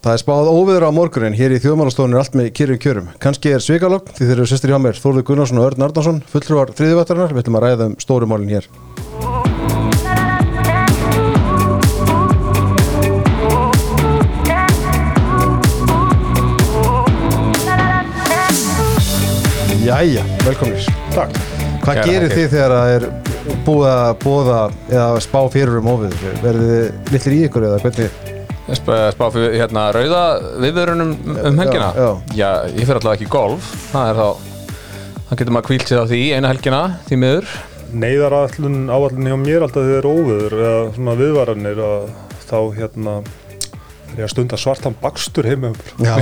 Það er spáð óviður á morgunin hér í þjóðmálastofunir allt með kyrjum kjörum. Kanski er svikalogn því þeir eru sestir hjá mér Þórður Gunnarsson og Örn Arnarsson, fulltrúar þriðivættarinnar. Við ætlum að ræða um stórumálinn hér. Jæja, velkominir. Takk. Hvað Kæra gerir þið þegar það er búið að bóða eða spá fyrir um óviður? Verðið þið litlir í ykkur eða hvernig? Spá, fyrir hérna rauða viðvörunum um helgina. já. ég fyrir allavega ekki golf. Það er þá, þá getur maður kvílt sig á því eina helgina, því miður. Neyðaráallun áallun hjá mér alltaf þegar er óviður eða svona viðvaranir að þá hérna er ég að stunda svartan bakstur heima Já,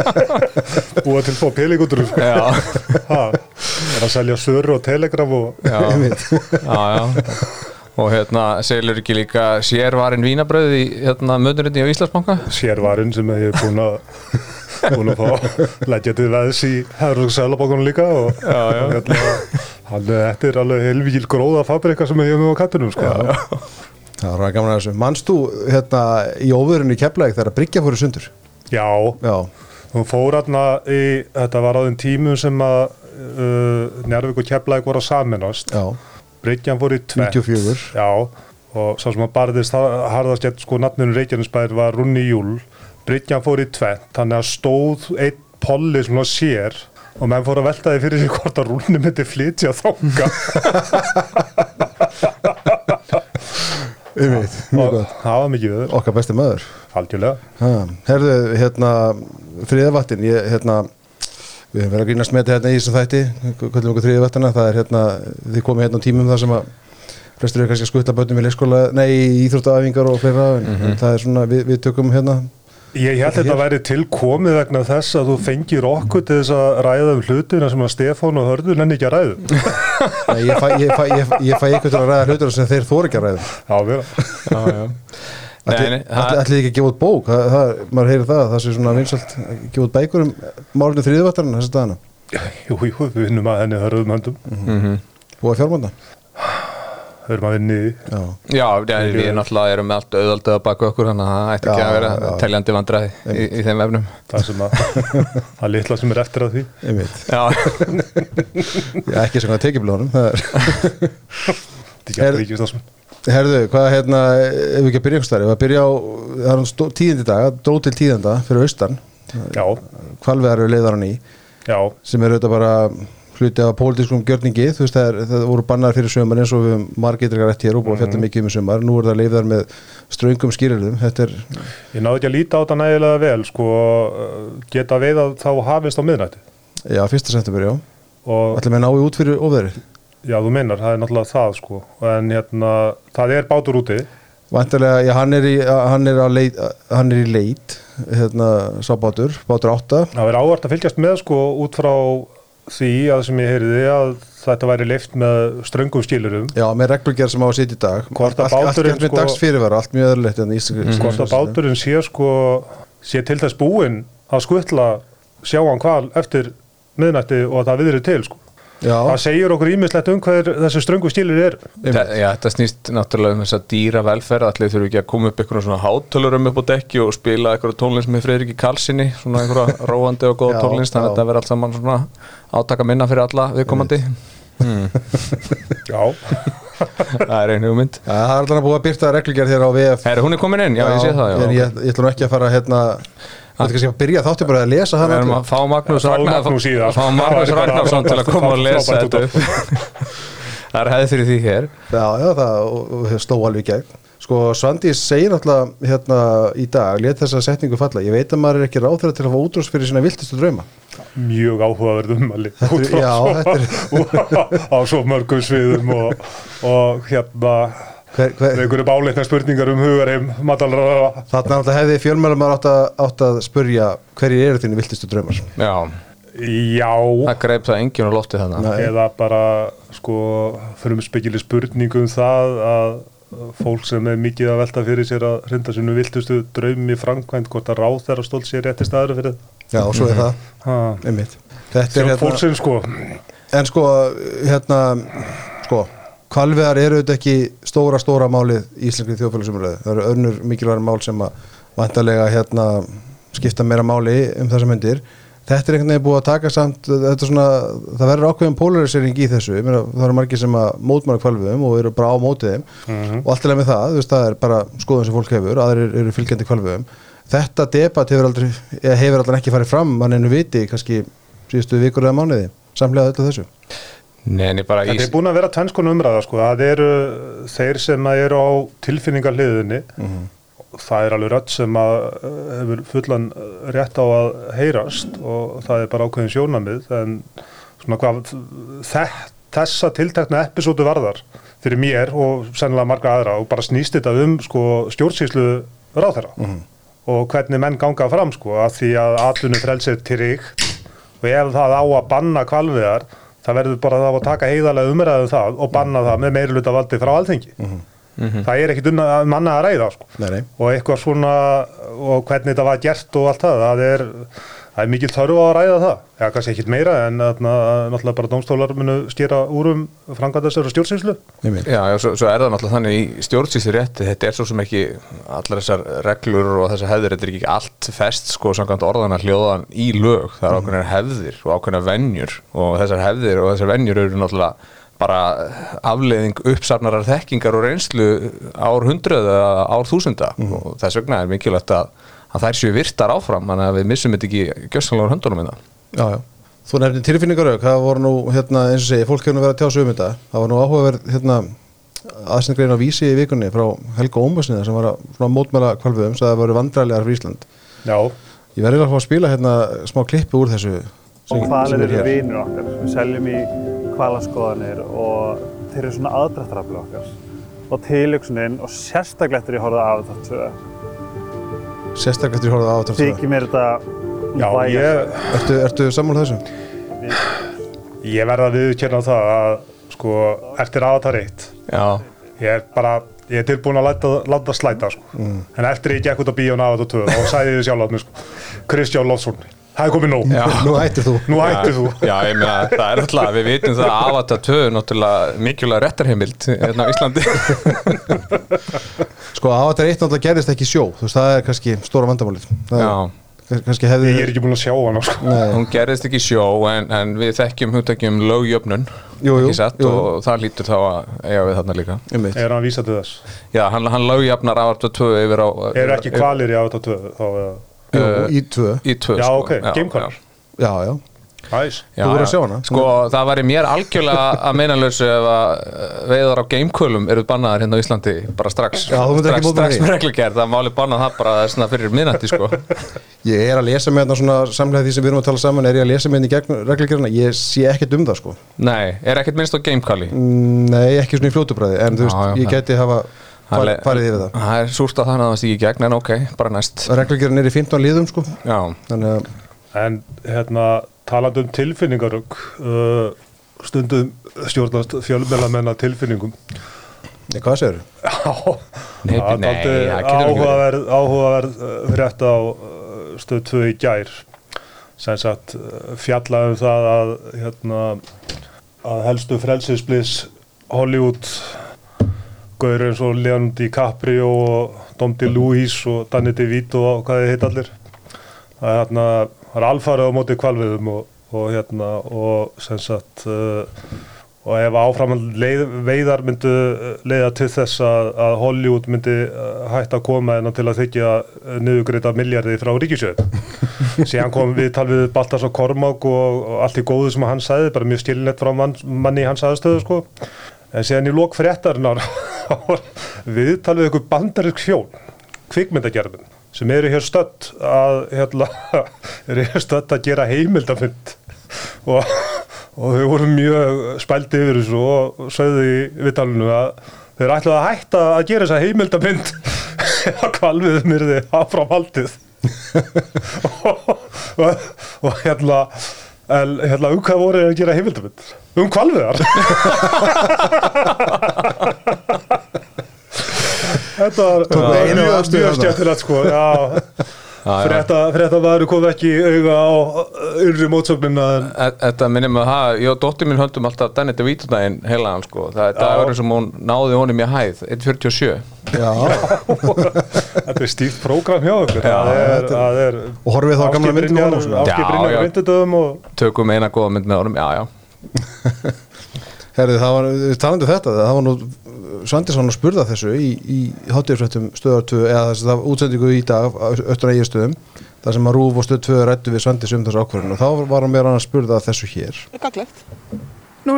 búa til fá sko. já, ha, er að selja söru og telegram og já, já, já. Og hérna selur ekki líka sérvarin vínabröð í hérna möðurinni á Íslandsbanka sérvarinn sem ég er búin að búin að fá leggja til veðs í Herrúk Sælabókunum líka og, Já, já. hérna hann, þetta er alveg helvíkil gróða fabrika sem ég hef með á kattunum sko. það var gaman að þessu. Manst þú hérna í óviðurinn í Keflæk þegar að Bryggja fóru sundur? já, Já, Hún fór hérna í, þetta var á þeim tímum sem að uh, Njárvík og Keflæk voru að saminast. já, Bryggjan fór í tvett. 94. Já, og sá sem að barðist ha- harðast gett sko nafninu Reykjanesbær var Runni Júl. Bryggjan fór í tvett, þannig að stóð einn polli svona sér og menn fór að velta því fyrir sig hvort að Runni myndi flytja þanga. Umveit, mjög og gott. það var mikið viður, Okkar besti maður. algjörlega. Herðu, hérna, þriðavattin, ég, hérna, við höfum verið að grínast með þetta hérna í þessum þætti, kvöldum okkur þriðavattina, það er hérna, þið komið hérna á tímum þar sem að flestur eru kannski að skutta bönnum í leikskóla, nei, í íþróttaæfingar og fleira, en það er svona, við, við tökum hérna, Ég held þetta að væri tilkomið vegna þess að þú fengir okkur til þess að ræða um hlutina sem að Stefán og Hörður nenni ekki að ræða. ég fæ, fæ, fæ, ykkur til að ræða hlutur sem þeir þóra ekki að ræða. Já. Nei, Ætli það- þið ekki að gefa út bók, það, það, maður heyrir það, það sé svona vinsalt að gefa út bækur um málunni þriðavattarinn þessi dagana, Jú, jú, við vinnum að henni hörðum höndum. Mhm. búið að fjármanda. Við erum að vinni í því. Já. Já, já, við náttúrulega erum með allt auðvaldið að baka okkur þannig að það ætti ekki að vera já. teljandi vandræði í, í þeim efnum Það sem að, að litla sem er eftir að því. Einmitt. Já, Já, ekki sem að tekjublónum það er Þetta er Er- að. Herðu, hvað hérna, ef við ekki að byrja þar, ef við að byrja á, það er hann tíðindi dag, dró til tíðenda fyrir austan, Já, hvalveðar eru leiðar hann í, já, sem er auðvitað bara hluti af pólitískum gjörningi, þú veist, það, er, það voru bannar fyrir sömur eins og við margir ekki rétt hér og búið að fjalla mikið um í sömur, nú er það leiðar með ströngum skýrðum, þetta er, ég náðu ekki að líta á þetta nægilega vel, sko, geta veið að þá hafist á miðnætti. já, fyrsta september, já, Og ætlum við náðu út fyrir óveðri, já, þú meinar, það er náttúrulega það, sko. En hérna, það er bátur úti. vantarlega, já, hann er í, hann er, leit, hann er í leit, hérna, sá bátur, bátur átta, Það er ávart að fylgjast með, sko, út frá því að sem ég heyriði að þetta væri leift með ströngum skilurum. Já, með reglugjör sem á að sitja í dag Hvort að báturinn, allt með sko- dags fyrirvara, allt mjög öðrulegt en íslenski Hvort að báturinn sé, sko, sé til þess búinn að skuttla sjáan hval eftir miðnætti og að það viðri til, sko. Já, Það segir okkur ímislegt um hvað þessi ströngu stílir er. Þa, já, þetta snýst náttúrulega um þess að dýra velferð. Allir þurfu ekki að koma upp einhverjum svona hátölurum upp á dekki og spila einhverja tónlist með Friðriki Karlssoni, svona einhverja róandi og góða Já, tónlist, þannig já. að þetta verður allt saman svona átaka minna fyrir alla viðkomandi. Já, það er einu hugmynd. Já, það er alltaf búið að byrta reglugjör hér á VF Herri, hún er komin inn, já, ég sé það já. En ég, ég ætla nú ekki að fara hérna Þetta er kannski að byrja þáttu bara að lesa Við hana erum að fá Magnús það. Það Ragnarsson til að koma og lesa þetta upp. Það er hefð fyrir því hér. Já, já, það sló alveg gegn. Sko, Svandís segir náttúrulega hérna í dag, let þessa setningu falla. Ég veit að maður er ekki ráðþæra til að fá útrús fyrir sína viltustu drauma. Mjög áhugaverð umali. er- já, þetta Á svo mörgum sviðum og, og hérna einhverju báleitna spurningar um hugarheim, matalra, Þarna náttúrulega hefði fjölmælum átt, að- átt að spurja hverjir eru þínu viltustu draumar? Já, já, það greip það enginn á lofti þannig Nei. eða bara sko frumspekili spurningum það að fólk sem er mikið að velta fyrir sér að hrinda sinu viltustu draumi framkvæmt hvort að ráð þeirra stólt sér rétti staður fyrir Já, svo er það, það einmitt. Þetta er sem hérna fólksinn sko. En sko, hérna, sko, kvalveðar eru auðvitað ekki stóra, stóra málið í íslenski þjóðfélagsumröðu. Það eru önnur mikilvægur mál sem að vantarlega hérna skipta meira máli um þessa myndir þetta er einhvern veginn búið að taka samt þetta svona, það verður ákveðin polarisering í þessu, meina það eru margir sem að mótmála kvalviðum og eru bara á mótið þeim. Og allt er með það, veist það er bara skoðun sem fólk hefur, aðrir eru fylgjandi kvalviðum þetta debat hefur aldrei hefur aldrei ekki farið fram, mann einu viti kannski síðustu vikur eða mánuði samlega öllu þessu Nei, bara Þetta er búin að vera tvennskonu umræða sko. það eru þeir sem að eru á tilfinningarliðinni það er alveg rödd sem að uh, hefur fullan uh, rétt á að heyrast og það er bara ákveðin sjónamið en svona hvað þess, þessa tiltekna episódu varðar fyrir mér og sennilega marga aðra og bara snýst þetta um sko, stjórnsýslu ráðherra og hvernig menn ganga fram sko, að því að atlunum frelsir til ríkt og ef það á að banna kvalviðar það verður bara þá að taka heiðarlega umræðu um það og banna það með meiruluta valdi frá alþengi það er ekkit unna, um annað að ræða sko. Nei, nei. og eitthvað svona og hvernig þetta var gert og allt það það er, það er mikil þörfu að ræða það. Eða kannski ekkit meira en náttúrulega bara dómstólar munu stýra úr um framkvæmdastur og stjórnsýslu. Já, já svo, svo er það náttúrulega þannig í stjórnsýslu rétti, þetta er svo sem ekki allar þessar reglur og þessar hefðir þetta er ekki allt fest sko samkvæmt orðana hljóðan í lög, það er ákveðnar hefðir og ákveðnar venjur og þessar hefðir og þessar venjur eru náttúrulega bara afleiðing uppsafnarar þekkingar og reynslu ár hundruð er að, þær séu virtar áfram þannig að við missum þetta ekki gjössanlega úr höndunum minna. Já, já. Þú nefnir tilfinningarög, það voru nú, hérna, eins og segi, fólk hefur nú verið að tjá sig um þetta. Það var nú áhugaverð, hérna, aðsendgrein á vísi í vikunni frá Helga Ómarsniða sem var að mótmæla kvalfiðum, svo það voru vandræðilegar fyrir Ísland. Já, Ég verði að fá að spila hérna smá klippu úr þessu. og hvalir eru vinir okkar. Við seljum í hvalaskoðanir og þeir eru svona aðdrættarafli okkar. Og tilöksunin og sérstaklega eftir ég horfði af tvö, Sérstaklega eftir ég horfði á þetta. þykir mér þetta já ég, Ertu, ertu sammála þessu? ég verða að viðkjörna það að sko, eftir avatar 1 Já, ég er bara ég er tilbúin að láta, láta slæta sko. en eftir ég gekk út á bíón avatar 2 og sæði þið sjálf að mér sko, Kristján Lofsson það er komið nóg, Já. Nú hættir þú. nú hættir þú Já, ég meina, það er alltaf, við vitum það að Avatar 2 er náttúrulega mikilvæg réttarheimild hérna á Íslandi. Sko, á þetta eitt náttúrulega gerðist ekki sjó. Þú veist, það er kannski stóra vandamálið. Það Já, er kannski hefði... ég er ekki búin að sjá hana sko. Nei, hún gerðist ekki í sjó en, en við þekkjum hugtækjum lögjöfnun, Jú, jú, ekki satt, jú. og það lítur þá að eiga við þarna líka. einmitt. er hann að vísa til þess Já, hann, hann lögjafnar Avatar 2 yfir á... eru ekki kvalir í avatar 2 þá eða Jú, í tvö. Í 2, Já, sko. ok, gamekvalir. Já, já. Næs. Já, Þú voru að já. sjá hana? Sko, það væri mér algjörlega að meinalösu ef að eh, veiðar á gamekölum eru bannaðar hérna á Íslandi bara strax. Já, þú myndir ekki strax, strax með reglugerð, það máli banna það bara svona fyrir minnati sko. Ég er að lesa með þetta svona samlega því sem við erum að tala saman er ég að lesa með þetta í gegn reglugjörna ég sé ekkert um það sko. Nei, er ekkert minnst á gamekali Mm, Nei, ekki svona í fljótubræði en þú veist, ég geti hafa far, farið yfir það. Það er súrt að þannig að það stíki í gegn en ok, bara næst. Reglugjörn er í 15 liðum sko. Já, þannig að En hérna, talandi um tilfinningarögg, uh, stundum stjórnast fjölmjölamenn að tilfinningum. Nei, hvað þú? Já, Nei, það er áhugaverð, áhugaverð uh, frétt á uh, stöð 2 í gær. Sem sagt, uh, fjallaði um það að, hérna, að helstu frelsisblis Hollywood Gaur eins og Leon DiCaprio og Dom DeLuise og Danny DeVito og hvað þið heit allir það er hérna er alfarið á móti kvalviðum og, og hérna og sem sagt uh, og ef áframand leið, veiðar myndu uh, leiða til þess að, að Hollywood myndi uh, hætta að koma en til að þykja niðugreita miljardi frá ríkisjöð síðan kom við tal við Baltasar Kormák og, og allt í góðu sem hann sagði bara mjög stilnett frá mann, manni í hans aðstöðu sko. En síðan í lók fréttarinnar við tal við ykkur bandarisk hjón kvikmyndagerðin sem eru hér stödd að hérna, eru hér stödd að gera heimildafund og, og þau voru mjög spældi yfir þessu og sögðu í viðtalinu að þeir ætlaðu að hætta að gera þessa heimildafund að kvalviðum er þið áfram haldið og, og, og hérna hérna um hvað voru þeir að gera heimildafund? Um kvalviðar? Þetta var mjög, skemmtilegt sko. Frétta varu kom ekki auga á yrri mótsóknina E- Þetta minnir mig að ég og dóttir mín höndum alltaf Danny DeVito-daginn heilaðan sko. Það er dagurinn sem hún náði honum í hæð 1.47 Já, Þetta er stíft prógram hjá okkur Já, Það er, það er og horfið þá gamla myndin á honum svona. Já, Áski Brynjar já. á myndudöfum og Tökum eina góða mynd með honum, já já Herði, það var, talandi um þetta, það var nú Svandisson að spurða þessu í, í hátíðarsvættum stöðar 2, eða þess að það var útsendingu í dag öttur að ég stöðum þar sem að Rúf og stöð 2 rættu við Svandis um þessu ákvörðun og þá var hann meira að spurða þessu hér gaglegt. Nú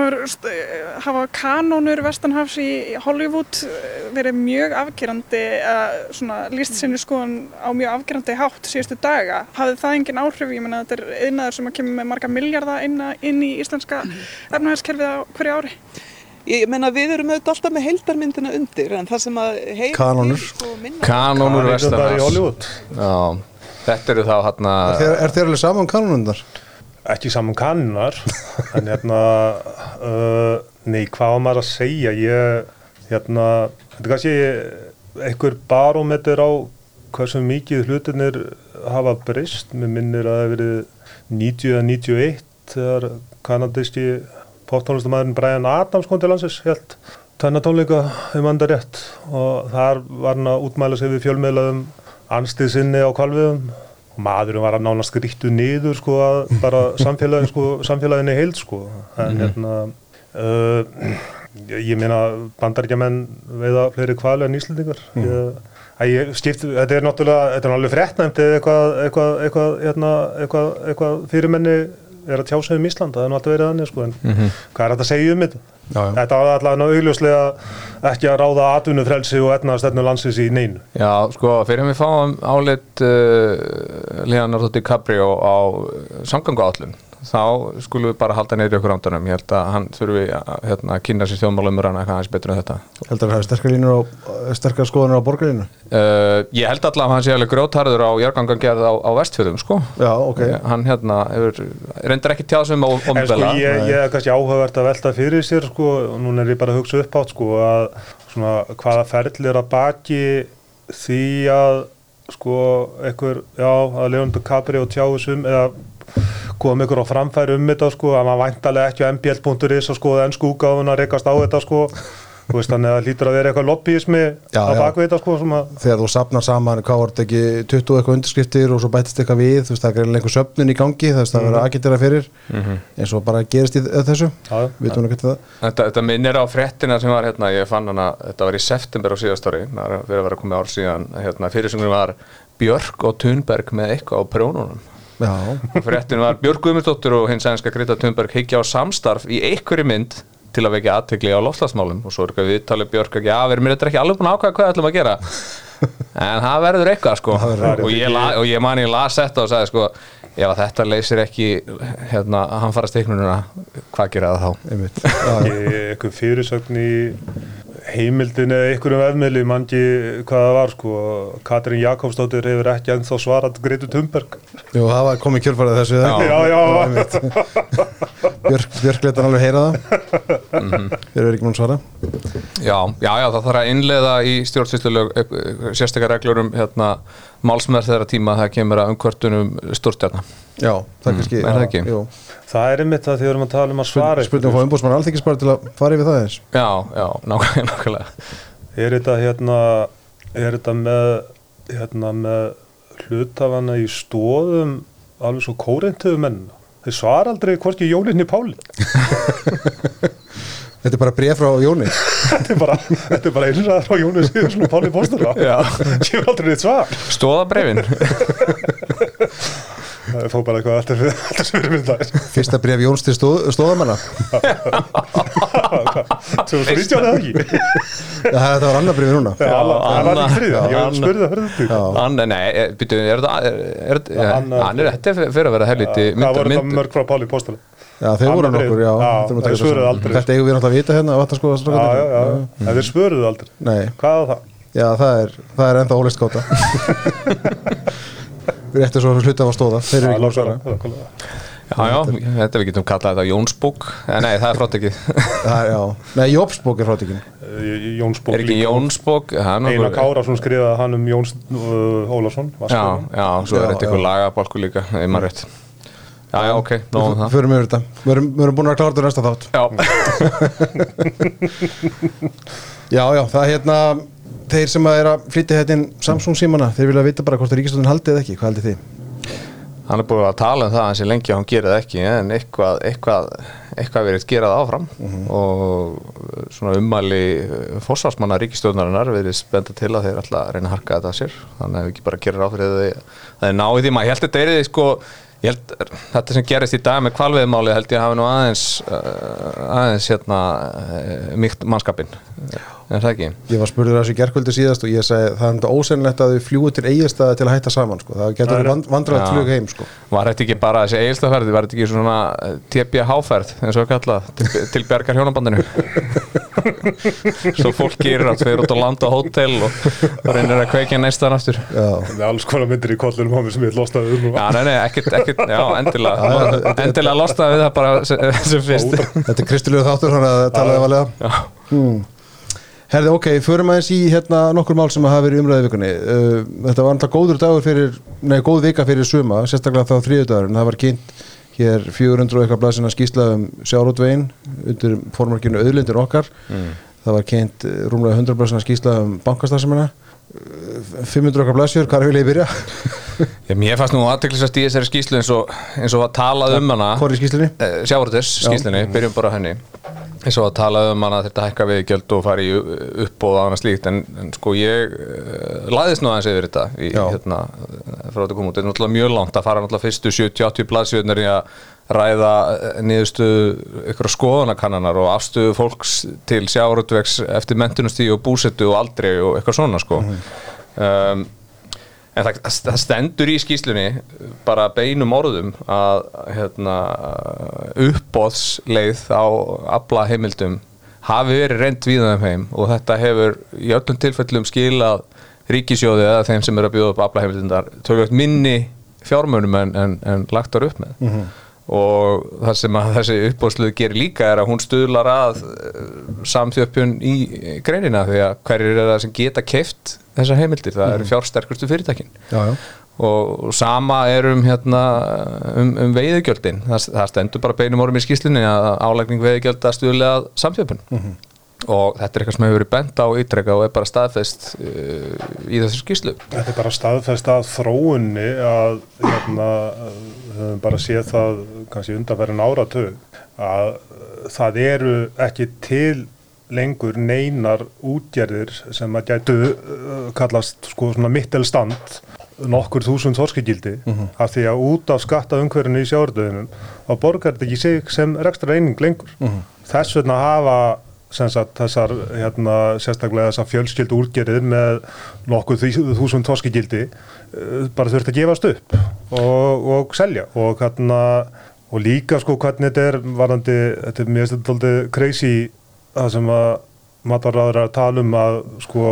hafa kanónur Vestanhafs í Hollywood eh, verið mjög afgerandi, uh, svona líst sinni skoðan á mjög afgerandi hátt síðustu daga. Hafði það engin áhrif? Ég menna þetta er yðnaður sem að kemur með marga miljardar inn, inn í íslenska efnahagskerfið á hverju ári. Ég meina við erum auðvitað alltaf með heildarmyndina undir en það sem að heim Kanónur. sko, Kanónur í Vestanhafs þetta eru þá hann Er þér, er þér alveg saman kanunundar? Ekki saman kannar En hérna uh, Nei, hvað var maður að segja? Ég, hérna Þetta er kannski einhver barómeter á hversu mikið hlutinir hafa breyst. Mér minnir að það hefur verið 90 eða 91 þegar kanadiski poptónlistamæðurinn Brian Adams kom til landsins helt tvennatónleika um andar rétt. Og þar var hann að útmæla sig við fjölmiðlaðum anstið sinni á kvalviðum og maðurinn var að nánast grítu niður sko að bara samfélagin sko, samfélaginni heild sko. En hérna uh, ég, ég meina bandaríkjamenn veiða fleiri kvali en íslendingar. Ég, að ég skipt, þetta er náttúrulega þetta er alveg fréttnæmt eða eitthvað eitthvað, eitthvað, hérna, eitthvað, eitthvað fyrirmenni er að tjá sig um Ísland, það er alltaf verið þannig sko en hvað er þetta að segja um þetta? Já, já. Þetta var allavega augljóslega ekki að ráða atvinnufrelsi og etnaðastefnu landsins í neinu. Já, sko, fyrir við fáum álit uh, Leonardo DiCaprio á samgangu átlun þá skulum við bara halda neyri okkur ándanum ég held að hann þurfi að hérna, kynna sér þjóðmálumur hann eitthvað hans betur en þetta. Heldur að það er sterkar línur á, sterkar skoðanur á borgarlínu? uh, Ég held allavega að hann sé alveg grjótarður á jargangangerð á, á vestfjöðum, sko. Já, ok. Hann hérna, hefur, reyndar ekki tjáð sem En sko ombela ég, ég er kannski áhugavert að velta fyrir sér sko. Og núna er ég bara að hugsa upp átt sko að svona hvaða ferli er að baki því að sko einhver, já, að Leonardo Capri og tjáðusum eða koma ykkur á framfæri um þetta sko að maður væntalega ekki á mbl.is og skoða enn skúgáðun að rekast á þetta sko. Þú veist þannig að það lítur að vera eitthvað lobbyismi Já, á þetta sko sem að Þegar þú sapnar saman, hvað var þetta ekki 20 eitthvað undirskriftir og svo bætist eitthvað við þú veist það er greinlega einhver söfnun í gangi það veist það verður agitera fyrir eins og bara gerist í þessu, Já, já. við tónum ekki það. Þetta, þetta minnir á fréttina sem var hérna, ég fann hana, þetta var í september á síðast ári, það er fyrir að vera komið ár síðan, hérna, fyrirsöngunum var Björk og Thunberg með eitthvað á prjónunum. Fréttin var Björk Guðmundsdóttir og hins sænska Greta Thunberg higgja á samstarf í einhverju mynd til að vekja aðtegli á loftslagsmálum og svo er eitthvað viðtalið Björk ekki, já, við erum þetta ekki alveg búin að ákvæða hvað ætlum að gera. En það verður eitthvað sko og ég, la, og ég man ég las þetta og sagði sko ef að þetta leysir ekki hérna, hann fara steiknununa, hvað gera það þá? Já, já. eitthvað fyrirsögn í heimildin eða einhverjum vefmiðli mangi hvað það var sko. Katrín Jakobsdóttir hefur ekki ennþá svarat Gretu Thunberg. Jú, það var komið kjörfarið þessu Já. já, já. Björk, Björk leta hann alveg heyra það. Þeir eru ekki múin að svara. Já, já, já, það þarf að innleiða í stjórnsýslulög sérstakar reglur um hérna, málsmerð þeirra tíma að það kemur að umkvörtunum stórstjarnar. Já, það er kannski er það ekki? Jú. það er einmitt það því við erum að tala um að svara Spurning að fá umbúrsmann alþykis bara til að fara yfir það eins Já, já, nákvæmlega, er þetta hérna er þetta með hérna með hlutafana í stóðum alveg svo kórintuðu menn þeir svara aldrei hvorki Jólinni Páli Þetta er bara bref frá Jóni. Þetta er bara, þetta er bara einræðar frá Jóni Sigursson og Páli Póstur Já. kemur aldrei neitt svar. Stóða brefin. það fór bara eitthvað alltaf alltaf sem við erum það Fyrsta bref Jóns til stóð, stóðamanna 2019 eða ekki? Já, þetta var annar brefið núna. Já, það var Anna- ekki þriðja, ég Anna- spurði það fyrir. Anna, nei, eh, byrju, er þetta, er, er, er, Anna- hann er, þetta er fyrir að vera helviti Það voru það mörg frá Páli Póstur Já, þeir voru nokkur, já Já, að þeir þetta svöruðu aldrei. Þetta eigum við náttúrulega að vita hérna vatnaskoða Já, já, já, en þeir spurðuðu aldrei. Nei, Hvað var það? já, það er, það er ennþá ólist gáta Við réttum svo hluta af að stóða. Þeir eru ekki að nákvæmlega. Já, já, þetta við getum kallað þetta Jónsbók. Eh, Nei, það er er, já, nei, Jópsbók er frátekinn Eh, Jónsbók Er ekki. Jónsbók? Er Einar Kárásson skrifaði hann um Jóns uh, Ólafsson Já, já, svo er þetta einhver já. lagabalku líka Já, já, ok, nóðum það. Förum yfir þetta, við erum, búin að klára þetta næsta þátt. Já, Já, já, það er hérna Þeir sem að er að flytja hérna inn Samsung símana Þeir vilja vita bara hvort ríkistöndin haldið eða ekki. Hvað haldið þið? hann er búin að tala um það hans í lengi að hann það ekki en eitthvað, eitthvað, eitthvað verið gerað áfram. Og svona ummæli fórsvarsmanna ríkistjóðnarinnar verið spenda til að þeir alltaf reyna að harka þetta að sér. Þannig að við ekki bara gerir áfrið að þeir, að þeir náðu því. Maður, ég held að þetta er sko ég held, þetta sem gerist í dag með kvalviðmáli held ég hafi nú aðeins uh, aðeins hérna uh, mýkt mannskapin er það ekki? Ég var spurður þessu gerkvöldi síðast og ég segi það er þetta ósennlegt að þau fljúi til eigistæða til að hætta saman sko. það getur verið vand, vandræðat Já. flug heim sko. Var þetta ekki bara þessi eigilstaferði, var þetta ekki svona TBH-ferð, eins og kallað, til, til bjargar hjónabandinu? Svo fólk gerir að fyrir út á land og hótel og reynir að kveikja neistan aftur. Já, Það er alls konar myndir í kollunum á mér sem ég lostaði um Já, nei, nei, ekkert, ekkert, já, endilega, endilega losta við það bara sem, sem fyrst. þetta er kristilegu þáttur hann að talaði valega Já, hmm. Herði, ok, förum aðeins í hérna nokkur mál sem hafa verið í umræði vikunni. Uh, Þetta var alltaf góður dagur fyrir Nei, góð vika fyrir suma, sérstaklega þá þriðudagurinn Það var kynnt hér 400 og eitthvað blæsina skýsla um sjárótvegin undir formarkinu auðlindir okkar. Það var kynnt eh, rúmlega 100 blæsina skýsla um bankastarsamina 500 okkar blæsjur, hvað vil ég byrja? ég, mér fannst nú aðteklisast í þessari skýslu eins og, eins og var talað um hana. Hvor í skýslunni? sjávartis skýslinni, byrjum bara henni eins og að tala um hana að þetta hækka við gjöld og fara í uppbóð og annað slíkt en, en sko ég uh, laðist nú aðeins yfir þetta í, Já. hérna, frá þetta kom út, þetta er náttúrulega mjög langt að fara náttúrulega fyrstu 70-80 blaðsjöðnir í að ræða niðurstu ykkur skoðanakannanar og afstöðu fólks til sjávarutvegs eftir mentunustíð og búsettu og aldrei og eitthvað svona sko. Um, En það, það stendur í skýslunni bara beinum orðum að hérna, uppbóðsleið á afla heimildum hafi verið reynd víðan um heim og þetta hefur í öllum tilfellum skilað ríkisjóði eða þeim sem eru að bjóða upp afla heimildundar tölvögt minni fjármönum en, en, en lagt var upp með og það sem að þessi uppbóðsluð gerir líka er að hún stuðlar að eh, samþjöppun í greinina því að hverjir er það sem geta keift þessar heimildir, það eru fjársterkustu fyrirtækin. Já, já. Og sama er um, hérna, um, um veiðugjöldin það, það stendur bara beinum orðum í skýslunni að álægning veiðugjöld að stuðlega samþjöpun og þetta er eitthvað sem hefur verið bent á ítrekka og er bara staðfest uh, í þessu skýslu Þetta er bara staðfest að þróunni að hérna, höfum bara séð það kannski undanferðin áratug að það eru ekki til lengur neinar útgerðir sem að gætu uh, kallast sko svona mittelstand nokkur þúsund þorskigildi af því að út af skatta umhverfinu í sjáurðuðinum þá borgar þetta ekki sig sem rekstra eining lengur þess vegna hafa sagt, þessar, hérna, sérstaklega þessar fjölskyldu úrgerðir með nokkuð þúsund þorskigildi uh, bara þurft að gefast upp og, og selja. Og, hérna, og líka sko hvernig þetta er varandi, þetta er mjög stundaldi crazy það sem að matvarraður er að tala um að sko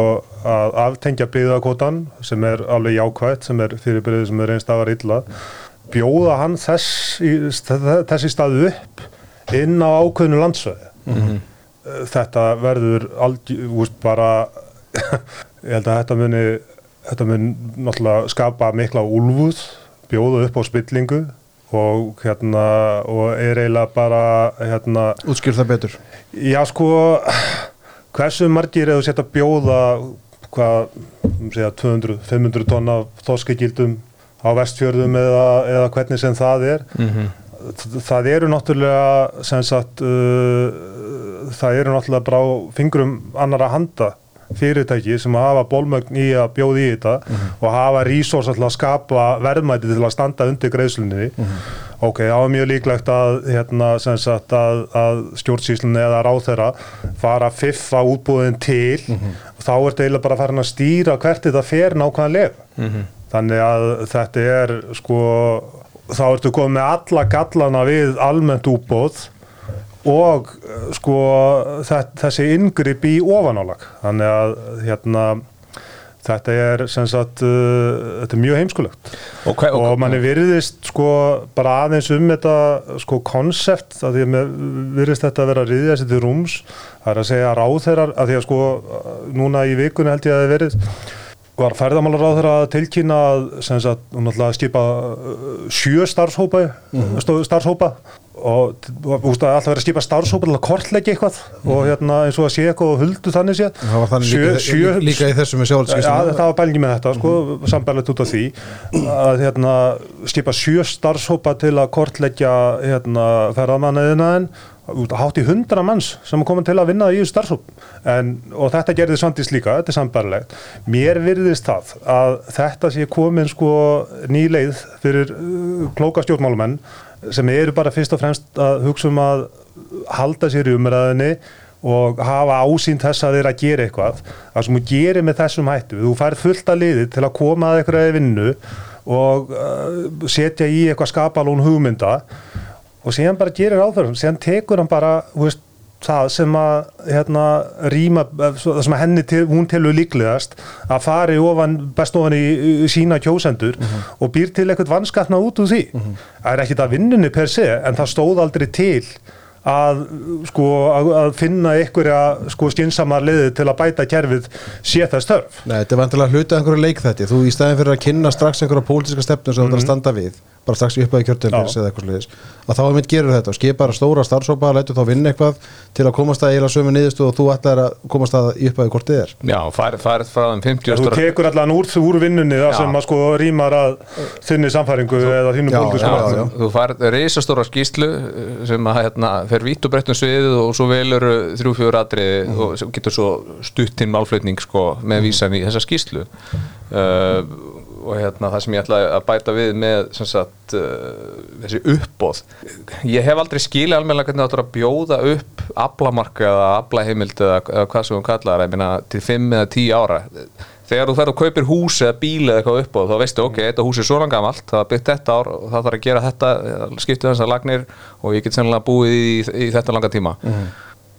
að aftengja byggðakvotan sem er alveg jákvætt, sem er fyrirbyrðið sem er einst afar illa bjóða hann þess, í, þessi staðu upp inn á ákveðnu landsvæði þetta verður veist, bara ég held að þetta muni þetta mun náttúrulega skapa mikla úlfuð, bjóða upp á spillingu og hérna og er eiginlega bara hérna, Útskýr það betur. Já sko hversu margir eða setja bjóða hvað, um segja 200, 500 tonna þoskagildum á vestfjörðum eða, eða hvernig sem það er? Það eru náttúrulega sem sagt uh, það eru náttúrulega bara á fingrum annara handa fyrirtæki sem hafa bólmögn í að bjóða í þetta og hafa resource alltaf að skapa verðmæti til að standa undir greiðslunni. Ok, þá er mjög líklegt að, hérna, sagt, að, að stjórnsýslunni eða ráþeira fara að fiffa útbúðin til. Og þá er þetta eiginlega bara farin að stýra hvert þetta fer nákvæmlega. Þannig að þetta er sko þá ertu komið með alla gallana við almennt útbóð og eh, sko þe- þessi yngripp í ofanálag. Þannig að hérna þetta er sem sagt uh, þetta er mjög heimskulegt. Og, hver, og manni virðist sko bara aðeins um þetta sko konsept að því að virðist þetta að vera að riðja sér til rúms. Það er að segja ráðherrar að því að sko núna í vikunni held ég að það verið var ferðamálar ráðherra að tilkynna að sem sagt að skipa uh, sjö starfshópa mm starfshópa og veist að alltaf verið að skipa starfshópa til að kortleggja eitthvað og hérna eins og að sé eitthvað og huldu þannig sé Það var þannig líka, líka, líka í þessum sjálfskýstum það var bælingi með þetta, sko, mm sambærlegt út af því að hérna, skipa sjö starfshópa til að kortleggja hérna, ferðamanniðinaðin hátt í hundra manns sem er komin til að vinna í þessu starfshóp. En, og þetta gerði Svandís líka, þetta er sambærlegt mér virðist það að þetta sé komin sko nýleið fyrir uh, klóka stjórnmálumenn sem eru bara fyrst og fremst að hugsa um að halda sér í umræðinni og hafa ásýnd þess að þeirra að gera eitthvað. Það sem þú gerir með þessum hættu þú færð fullt að liði til að koma að eitthvað vinnu og uh, setja í eitthvað skapalón hugmynda og síðan bara gerir áferðum síðan tekur hann bara veist, það sem að hérna, rýma, það sem að henni til, hún tilur líklegast að fari ofan, best ofan í, sína kjósendur og býr til eitthvað vanskatna út úr því. Það er ekkit að vinnunni per se en það stóð aldrei til að, sko, að, að finna einhverja sko, skynnsamar liði til að bæta kerfið sé það störf Nei, þetta er vantilega hluta einhverju leikþætti. Þú í stæðin fyrir að kynna strax einhverja pólitíska stefnu sem þú ætlar að standa við bara strax upp að kjörtöfnir eða eitthvað sliðis að þá er mitt gerur þetta skipar stóra starfsópa lætur þá vinna eitthvað til að komast að eiginlega sömu niðurstu og þú ætlar að komast að upp að hvort þið er Já, farið fari frá þeim 50 Þú tekur allan úr, úr vinnunni það Já. sem að sko rýmar að þinni samfæringu eða þínu markmiðum. já. Þú farið reysastóra skýslu uh, sem að hérna, fer vitt og breyttum sviðið og svo velur þrjú fjögur atriði Mhm. og getur svo stutt inn málflutning sko, með vísan í þessa skýslu uh, og hérna, það sem ég ætla að bæta við með sagt, uh, þessi uppbóð ég hef aldrei skilið almennilega hvernig það áttur að bjóða upp aflamarka eða aflaheimild eða, eða hvað sem hún kallar ég meina, til 5 eða 10 ára. Þegar þú ferð og kaupir hús eða bíl eða eitthvað upp þá veistu, ok, þetta hús er svona gamalt það er byggt þetta ár og það þarf að gera þetta skiptu þessar lagnir og ég get sennilega búið í, í þetta langa tíma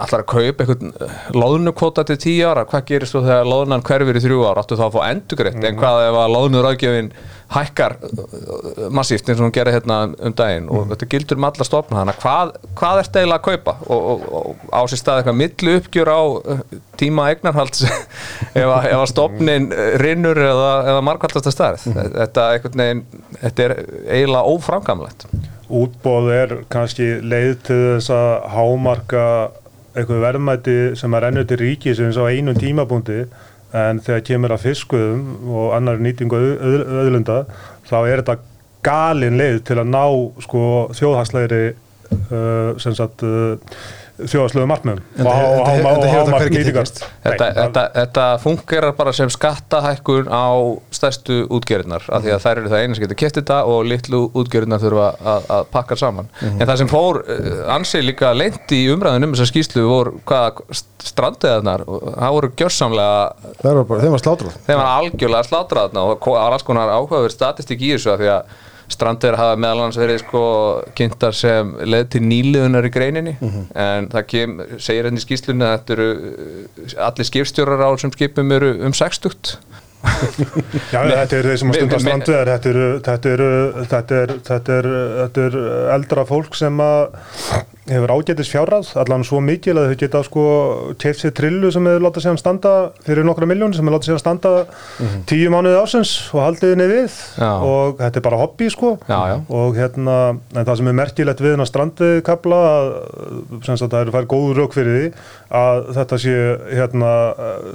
allar að kaupa einhvern loðnukvota til tíu ára, hvað gerist þú þegar loðnan hverfur í þrjú ára, áttu þá að fá endugreitt en hvað ef að loðnurraðgjöfin hækkar uh, massíft eins og hún gerir hérna um daginn? Og þetta gildur um alla stofna að hvað, hvað ert eiginlega að kaupa? Og, og, og á sér stað eitthvað millu uppgjör á tíma eignarhalds ef, að- ef að stofnin rinnur eða, eða markvallasta starf þetta, einhvern veginn, þetta er eiginlega óframkamlegt Útbóð er kannski leið til þess að hámarka eitthvað verðmæti sem að rennur til ríkisins á einum tímabúndi en þegar kemur að fiskuðum og annar nýtingu öðlunda þá er þetta galin leið til að ná sko þjóðhagslegri uh, sem sagt uh, þjóðhagslegu markmiðum. Og, hámark tekist. Þetta, fungerar bara sem skattahækkun á stærstu útgerinnar af því að þær eru það einu sem getur kett þetta og litlu útgerinnar þurfa að, að pakka saman. En það sem fór uh, ansi líka leint í umræðin um þessa skýslu voru hvaða strandiðarnar það voru gjörsamlega þeim var slátrað. Þeim var algjörlega slátraðna og það var alls konar áhugaverð statistik í þessu af því að strandir hafa meðal annars verið sko kynntar sem leð til nýliðunar í greininni. En það kem, segir henni í skýslunni að þetta eru uh, allir skipstjórar á sem skipum eru um 60 Já, þetta eru þeir sem að stunda strandveðar, þetta eru, er, er, er eldra fólk sem að hefur ágætis fjárrað, allan svo mikil að þau geta sko keift sér trillu sem hefur látað sér standa fyrir nokkra miljónir sem hefur látað sér standa tíu mánuði ásins og haldið henni við Já. og þetta er bara hobby sko Já, já. og hérna, en það sem er merkilegt við strandveðkabla sem sagt það eru fær góð rauk fyrir því að þetta sé hérna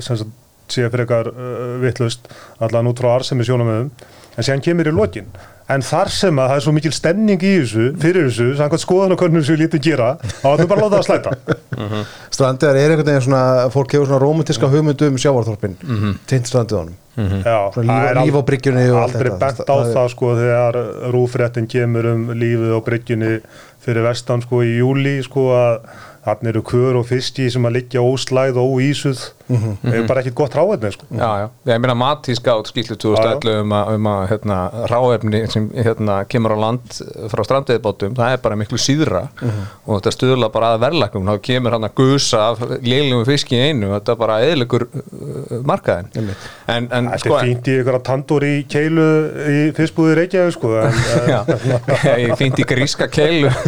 sem sagt sé frekar uh, vittlust allan út frá arsemi sjónamöðum en séðan kemur í lokin. En þar sem að það er svo mikil stemning í þessu fyrir þessu, samkvæmt skoðanakönnum sem við lítum gera, þá ætlum bara að láta það slæta. Strandiðar er einhvern veginn svona fólk hefur svona romantiska hugmyndu um sjávarþorpin mm -hmm. tengt strandiðanum Já, Svona líf- það er líf á bryggjunni og allt aldrei þetta. bent á Það er- það sko þegar rúfréttin kemur um lífið á bryggjunni fyrir vestan sko í júli sko að þannig eru kör og fiski sem að liggja óslæð og óísuð. Mhm. það er bara ekkit gott ráðefni sko. Já, já, ég meina Matís gátt skýslu 2011 um að, um að hérna, ráefni sem hérna, kemur á land frá strandveðibátum, það er bara miklu síðra. Og þetta stuðla bara að verðlækum þá kemur hann að gusa af léljum fiski í einu, þetta er bara eðligur uh, markaðin en, en Þetta sko er fínt í ykkur tandur í keilu í fyrstbúði Reykjavík sko en, Já, ég fínt í gríska keilu.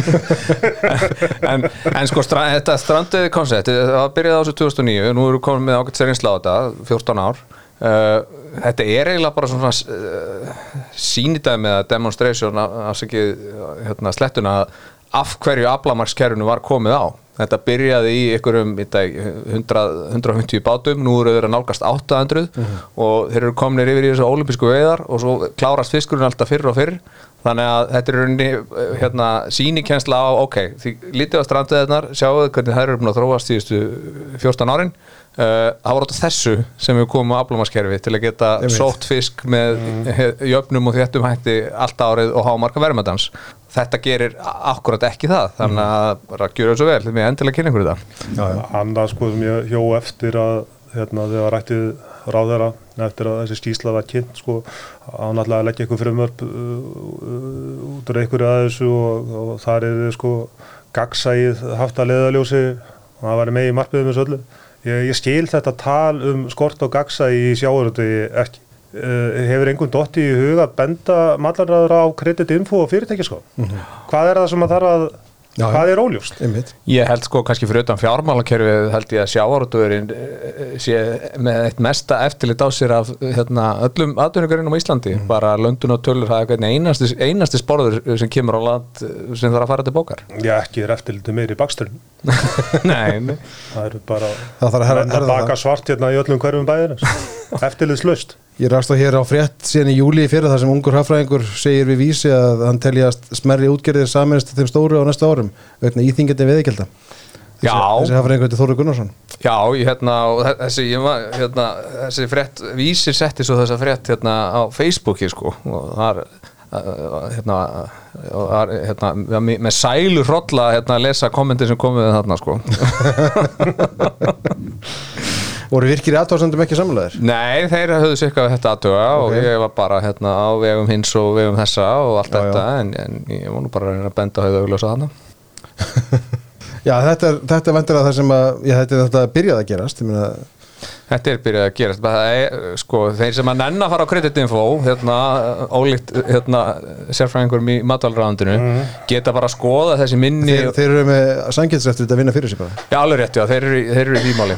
En, en sko stra, þetta strandiði koncept. Það byrjaði á þessu 2009, nú erum við komin með ágætt serinsla á þetta, 14 ár. Uh, þetta er eiginlega bara svona uh, sýnidæmi eða demonstration afsakið hérna, slettuna af hverju aflamarkskerfinu var komið á. Þetta byrjaði í einhverjum í dag, 100, 150 bátum nú eru þeir að nálgast 800 og þeir eru kominir yfir í þessu olimpísku veiðar og svo klárast fiskurinn alltaf fyrr og fyrr þannig að þetta er rauninni eh, hérna, sínikensla á, ok, því lítið á strandiðarnar, sjáu hvernig þær eru búin að þróast síðustu 14 árin. Uh, það var átt þessu sem við komum á aflumaskerfi til að geta sótt fisk með mm. jöfnum og þéttum hætti allt árið og hámarka verðmættans þetta gerir akkurat ekki það þannig að bara gjöra svo vel, við endilega kynna ykkur þetta Já, já. annað sko sem ég hjó eftir að hérna þegar rættið ráðara eftir að þessi skýsla var kynnt sko á náttúrulega að leggja eitthvað frumvörp uh, uh, út úr einhverju að þessu og, og þar er þið sko gagsæið haft að leiðaljósi og það var með í markmiðum þessu öllu. Ég, ég skil þetta tal um skort og gagsæi í sjáuröldu ekki. Uh, hefur einhvern dotti í huga að benda mallarraður á kreditinfo og fyrirtækiskó hvað er það sem að þarf að Já, hvað er óljóst? Einmitt. Ég held sko kannski fyrir utan fjármálakerfið held ég að sjávarútvörin sé með eitt mesta eftirlit á sér af hérna, öllum aðdunugarinnum á Íslandi. Bara löndun og tölur það er hvernig einasti, einasti sporður sem kemur á land sem þarf að fara til bókar. Já, ekki er eftirlitið meiri í baksturinn. Nei, það eru bara Það að að herða baka það. svart hérna í öllum hverfum bæðir eftirlitslaust Ég rast á hér á frétt síðan í júli í fyrra þar sem ungur hafræðingur segir við vísi að hann telji að smerri útgerðir saminist þeim stóru á næsta árum vegna íþingandi veðikelda. Já. Þessi hafræðingur þetta Þóru Gunnarsson. Já, ég, hérna, þessi, hérna, þessi frétt vísir setti svo þessa frétt hérna, á Facebooki sko, og þar uh, hérna, þar, hérna, með með sælu hrolla hérna, að lesa kommentir sem komið þarna sko. Voru virkir í aðtóðsendum ekki samlegaðir? Nei, þeir höfðu sér eitthvað þetta aðtuga og Ok. ég var bara hérna, á vegum hins og vegum þessa og allt Já, þetta En, en ég nú bara að reyna að benda höfðu augljósa þarna Já, þetta er, þetta er vendilega það sem að, já, þetta er þetta að byrjaði að gerast. Meina, Þetta er byrjað að gerast er, sko, þeir sem að nenn að fara á kreditinfo hérna, ólíkt hérna, sérfræðingurum í matvalræðandinu geta bara að skoða þessi minni þeir, þeir eru með sanginsrættur að vinna fyrir sig bara. Já, alveg rétt, já, þeir eru, þeir eru í því máli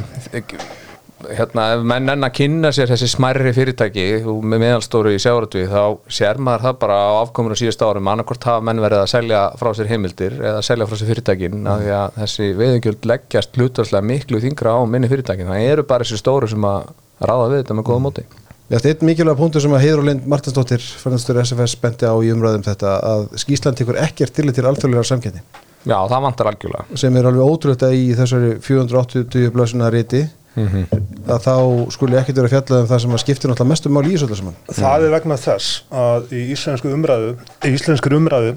hérna, ef menn enn að kynna sér þessi smærri fyrirtæki með meðalstóru í sjáratví þá sér maður það bara á afkominu síðust árum annarkvort hafa menn verið að selja frá sér heimildir eða selja frá sér fyrirtækin mm. af því að þessi veðingjöld leggjast hlutvarslega miklu þingra á minni fyrirtækin. Það eru bara þessi stóru sem að ráða við þetta með góða móti. Þetta er einn mikilvæg punktur sem að Heiður og Lind Martinsdóttir, færðanstur SFS, bendi á í umræðum þetta að Skísland tekur ekkert tillit til alþjóðlega samketti Já, það vantar algjörlega. Sem er alveg ótrúlega í þessari 480 blöðsuna riti að þá skuli ekkert vera fjallað um það sem að skiptir náttúrulega mestum máli í þessu öllu saman. það er vegna þess að í íslensku umræðu í íslensku umræðu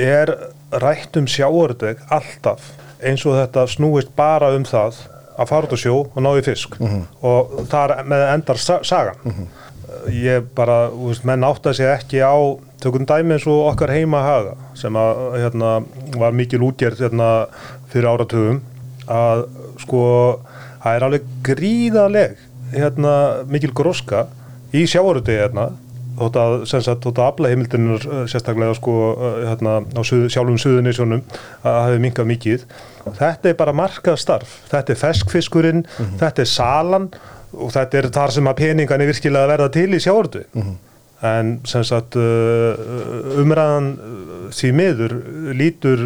er rætt um sjáordeg alltaf eins og þetta snúist bara um það að fara út á sjó og ná í fisk. Og þar með endar sa sagan. Ég bara, veist, menn átta sig ekki á tökum dæmi eins og okkar heima haga sem að hérna, var mikil útgerð hérna, fyrir áratugum að sko það er alveg gríðaleg hérna, mikil gróska í sjávarutegi hérna þótt að, að aflaheimildinar eh, sérstaklega sko eh, hérna á suð, sjálfum suðunisjónum að hefur minkað mikið. Þetta er bara markað starf. Þetta er feskfiskurinn, þetta er salan og þetta er þar sem að peningan er virkilega verða til í sjávarutegi en sem sagt uh, umræðan því miður lítur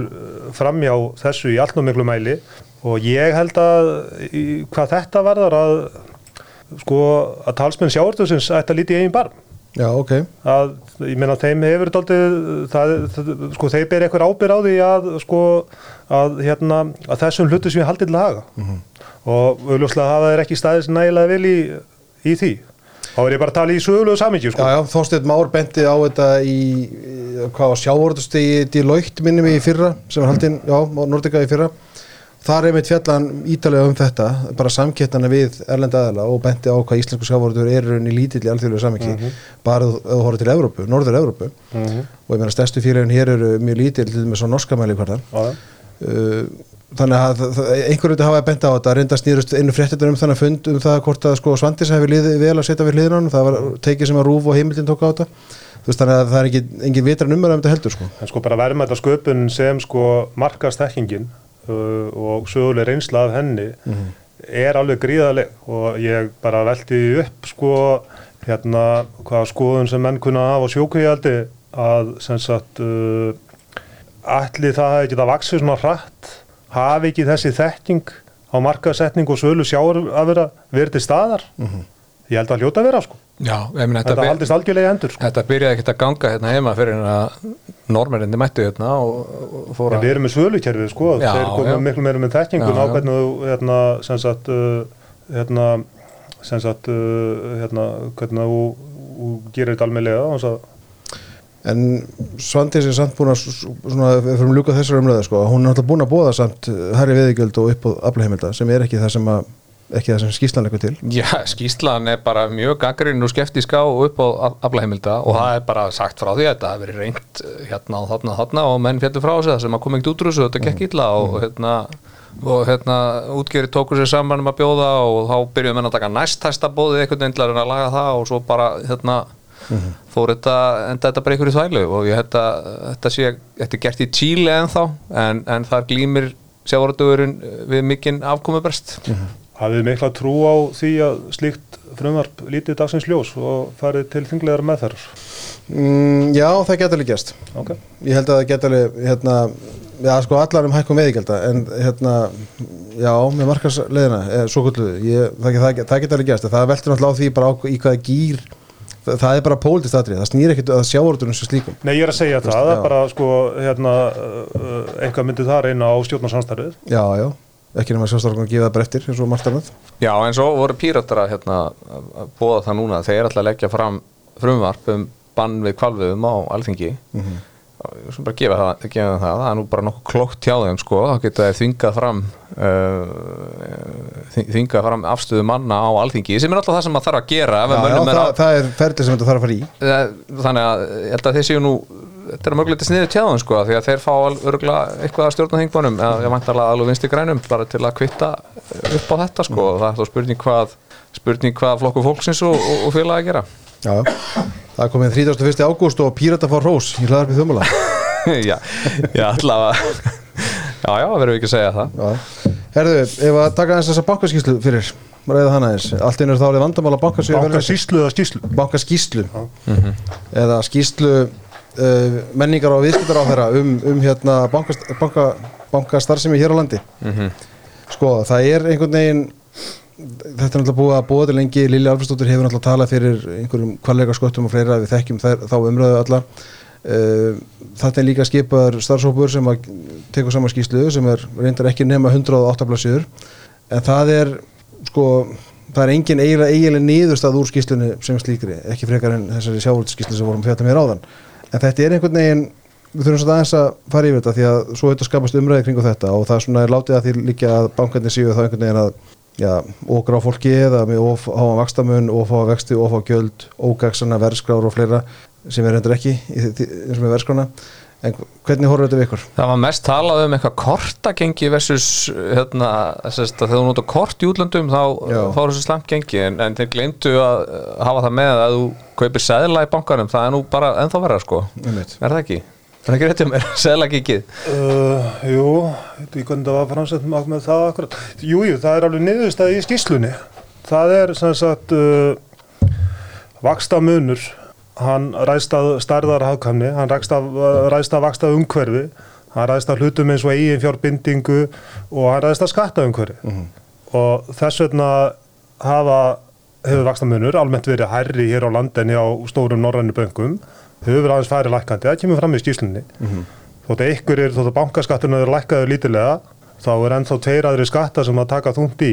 framjá þessu í allnum miklu mæli og ég held að í, hvað þetta varðar að sko að talsmenn sjávartusins ætti að líti í eigin barm. Já, ok. að ég meina þeim hefur daldið það, það, sko þeir ber eitthvað ábyrð á því að sko að hérna að þessum hlutu sem ég haldið til að haga og auðvitað hafa þeir ekki staðis nægilega vel í, í því. Þá er ég bara að tala í sögulegu samíkju sko. Já, já, Þorsteinn Már bendi á þetta í, í hvað var sjávortustegi Deloitte minnum í fyrra sem var haldinn, já, á Nordica í fyrra þar er mitt fjallan ítalega um þetta bara samkettana við erlenda aðala og benti á hvað íslensku sjávarútur er í lítill í alþjóðlega samviki bara ef þú horfður til Evrópu, Norður Evrópu. Og ég meina stærstu félagin hér eru mjög lítill til með svo norska mæli hverðan Já, uh, þannig að einhverju þetta hafa bent á þetta reynda snýrust einu fréttitur um þannig fund um það hvort að sko Svandis hefur vel að setja við hliðinu það var tekið sem að Rúf og heimildin tók á þetta. Þú veist þannig að það er ekki, engin vitran um þetta heldur sko. En sko bara verðmæta sköpun sem sko markastekkingin uh, og söguleg reynsla af henni er alveg gríðaleg og ég bara velti því upp sko hérna hvaða skoðun sem menn kunna hafa á sjókvíaldi að sem sagt uh, allir það hefði getað vaksið svona hratt hafi ekki þessi þekking á markasetning og sölu sjáur að vera verið til staðar? Ég held að hljóta að vera sko Já, ég meina þetta þetta, haldist algjörlega í endur sko. þetta byrjaði ekkert að ganga hérna heima fyrir en að normerindi mættu hérna og, og En fóra við erum með sölukerfið sko, Já, þeir já. miklu meira með þekkingun Já, á hvernig þú hérna, sem sagt, uh, hérna, sem sagt, uh, hérna, hvernig þú, þú gerir þetta almennlega og svo En Svandís er samt búin að svona, við fyrir að ljúka þessar umræðu sko, hún er náttúrulega búin að bóða samt herri veðigjöld og upp á aflaheimilda sem er ekki það sem að ekki það sem skýslan leikur til. Já, skýslan er bara mjög gaggrinn og skeftisk á og upp á aflaheimilda og það er bara sagt frá því að þetta hafi verið reynd eh, hérna og þarna og þarna og menn fjallu frá þessu það sem að koma ekkert út úr þessu, þetta gekk illa og hérna og hérna útgeri tóku sér saman um að bjóða og þá byrjuðum menn að taka næsthæsta bóðið einhvern veginn til að laga það og svo bara hérna fór þetta, enda þetta bara ykkur í þvælu og ég held að þetta sé þetta er gert í Chile ennþá en, en þar glýmir sjávaröldugurinn við mikinn afkomubrest hafið mikla trú á því að slíkt frumvarp lítið dagsins ljós og farið til þinglegar meðferðar. mm, Já, það geta alveg gerst Ok. Ég held að það geta alveg hérna, já, sko allar um hækkum veðigjalda en hérna, já, með markarsleðina eh, svo ég, það, það, það geta alveg gerst það veltur náttúrulega á því bara á, í hvaða gýr það, það er bara pólitist atrið, það snýr ekkert að sjávarútunum sem slíkum Nei, ég er að segja Þú það, það er bara sko, hérna, uh, eitthvað myndi það reyna á stjórnarsamstarfið. Já, já, ekki nema sjálfstaflega að gefa það bara eftir eins og margt annað Já, en svo voru píratar að hérna, að bóða það núna þeir ætla að leggja fram frumvarp um bann við kvalviðum á alþingi. Mm -hmm. bara gefa það, gefa það það er nú bara nokkuð klokkt hjá þeim sko. Þá geta þeir þingað fram uh, þing- þingað fram afstöðu manna á alþingi sem er alltaf það sem maður þarf að gera Já, já, er það, að það er ferli sem þetta þarf að fara í. Eh, þannig að ég held að þeir séu nú þetta er mögulegt að sniðu tjáðum sko því að þeir fá örgulega eitthvað að stjórna þingmannum eða ég vantarlega alveg vinstri grænum bara til að kvitta upp á þetta sko. Og það er þá spurning hvað spurning hvað flokku fólksins og, og, og félag að gera. Já, það er komið 31. ágúst og Pírata fá rós í hlaðarpið þumula já, já allavega. Já, já, verðum við ekki að segja það. Já. Herðu, ef að taka eins þessa bankaskíslu fyrir ræða hana eins, allt einu er þá alveg vandamál að bankasíu Banka síslu eða skíslu. bankaskíslu eða skíslu menningar og viðskiptar á þeirra um, um hérna bankast, banka, bankastarfsemi hér á landi. Sko, það er einhvern veginn þetta er náttúrulega búið að búa til lengi. Lilja Alfredsdóttir hefur náttúrulega talað fyrir einhverjum kvallega sköttum og fleira við þekkjum þær, þá umröðu alla. Uh, þetta er líka skipaður starfsópur sem að tekur saman skýslu sem er reyndar ekki nema 108 blassíður en það er sko það er engin eiginlega, eiginlega niðurstað úr skýslunni sem slíkri, ekki frekar en þessari sjávöldskýslu sem vorum að fjalla mér áðan en þetta er einhvern veginn við þurfum svona aðeins að fara yfir þetta því að svo þetta skapast umræði kringu þetta og það er svona látið að því líka að bankarnir séu þá einhvern veginn að já, okra á fólki eða með of háa vakstamun, of háa vexti, of háa gjöld ógagsana verðskrár og fleira sem er endur ekki í eins og með verðskrána en hvernig horfður þetta við ykkur? Það var mest talað um eitthvað kortagengi versus hérna, sérst, að þegar þú notar kort í útlöndum þá fáur þessu slæmt gengi en, en þeir glemdu að uh, hafa það með að þú kaupir seðla í bankanum það er nú bara ennþá verða sko Einmitt. er það ekki? Er það ekki rétt um mér? Seðla gengið Uh, jú, ekki hvernig það var framsett með, með það akkurat. Jú, jú, það er alveg niðurstæði í skýslunni. Það er sem sagt uh, vaksta munur, hann ræðst að stærðar hafkamni, hann ræðst að, ræðst að vaksta umhverfi, hann ræðst að hlutum eins og eigin fjárbindingu og hann ræðst að skatta umhverfi. Og þess vegna hafa, hefur vaksta munur almennt verið hærri hér á landinni á stórum norrænu böngum, hefur aðeins færi lækandi, það kemur fram í skýslunni. Þótt að ykkur er, þótt að bankaskatturinn er lækkaður lítilega, þá er ennþá tveir aðri skatta sem að taka þungt í.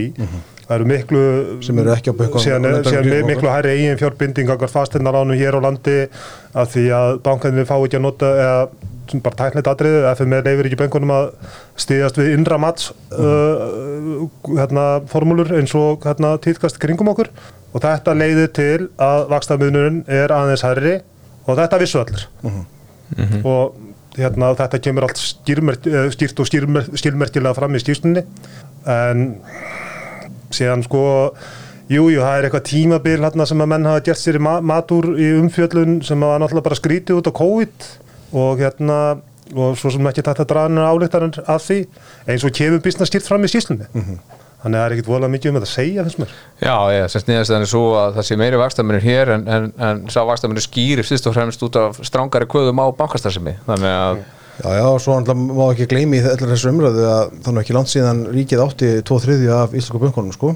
Það eru miklu, Sem eru ekki á er, kringum miklu hærri eigin fjárbinding okkar fasteinaránum hér á landi að því að bankarnir fá ekki að nota eða bara tæknilegt atriði, FM er leifir ekki böngunum að stíðast við innra mats uh, hérna, formúlur eins og hérna, tíðkast kringum okkur. Og þetta leiðir til að vakstaðmiðnurinn er aðeins herri og þetta vissu allir. Og hérna, þetta kemur allt eh, skýrt og skýrmer, skýrmerkilega fram í skýrstunni en síðan sko Jú, jú, það er eitthvað tímabil hérna sem að menn hafa gert sér í ma matur í umfjöllun sem var náttúrulega bara skrítið út á COVID og hérna og svo sem ekki þetta draðinu álíktarinn að því eins og kemur bísna skýrt fram í skýrslunni þannig að það er ekkit volað mikið um þetta að segja þess mér. Já, ég, sem snýðast þannig svo að það sé meiri vakstamennir hér en, en, en sá vakstamennir skýrir fyrst og fremst út af strángari kvöðum á bankastarðsemi þannig að Já, já, svo náttúrulega má ekki gleymi í allar þessu umröðu að þannig ekki langt síðan ríkið átti 2-3 af íslensku bönkunum sko.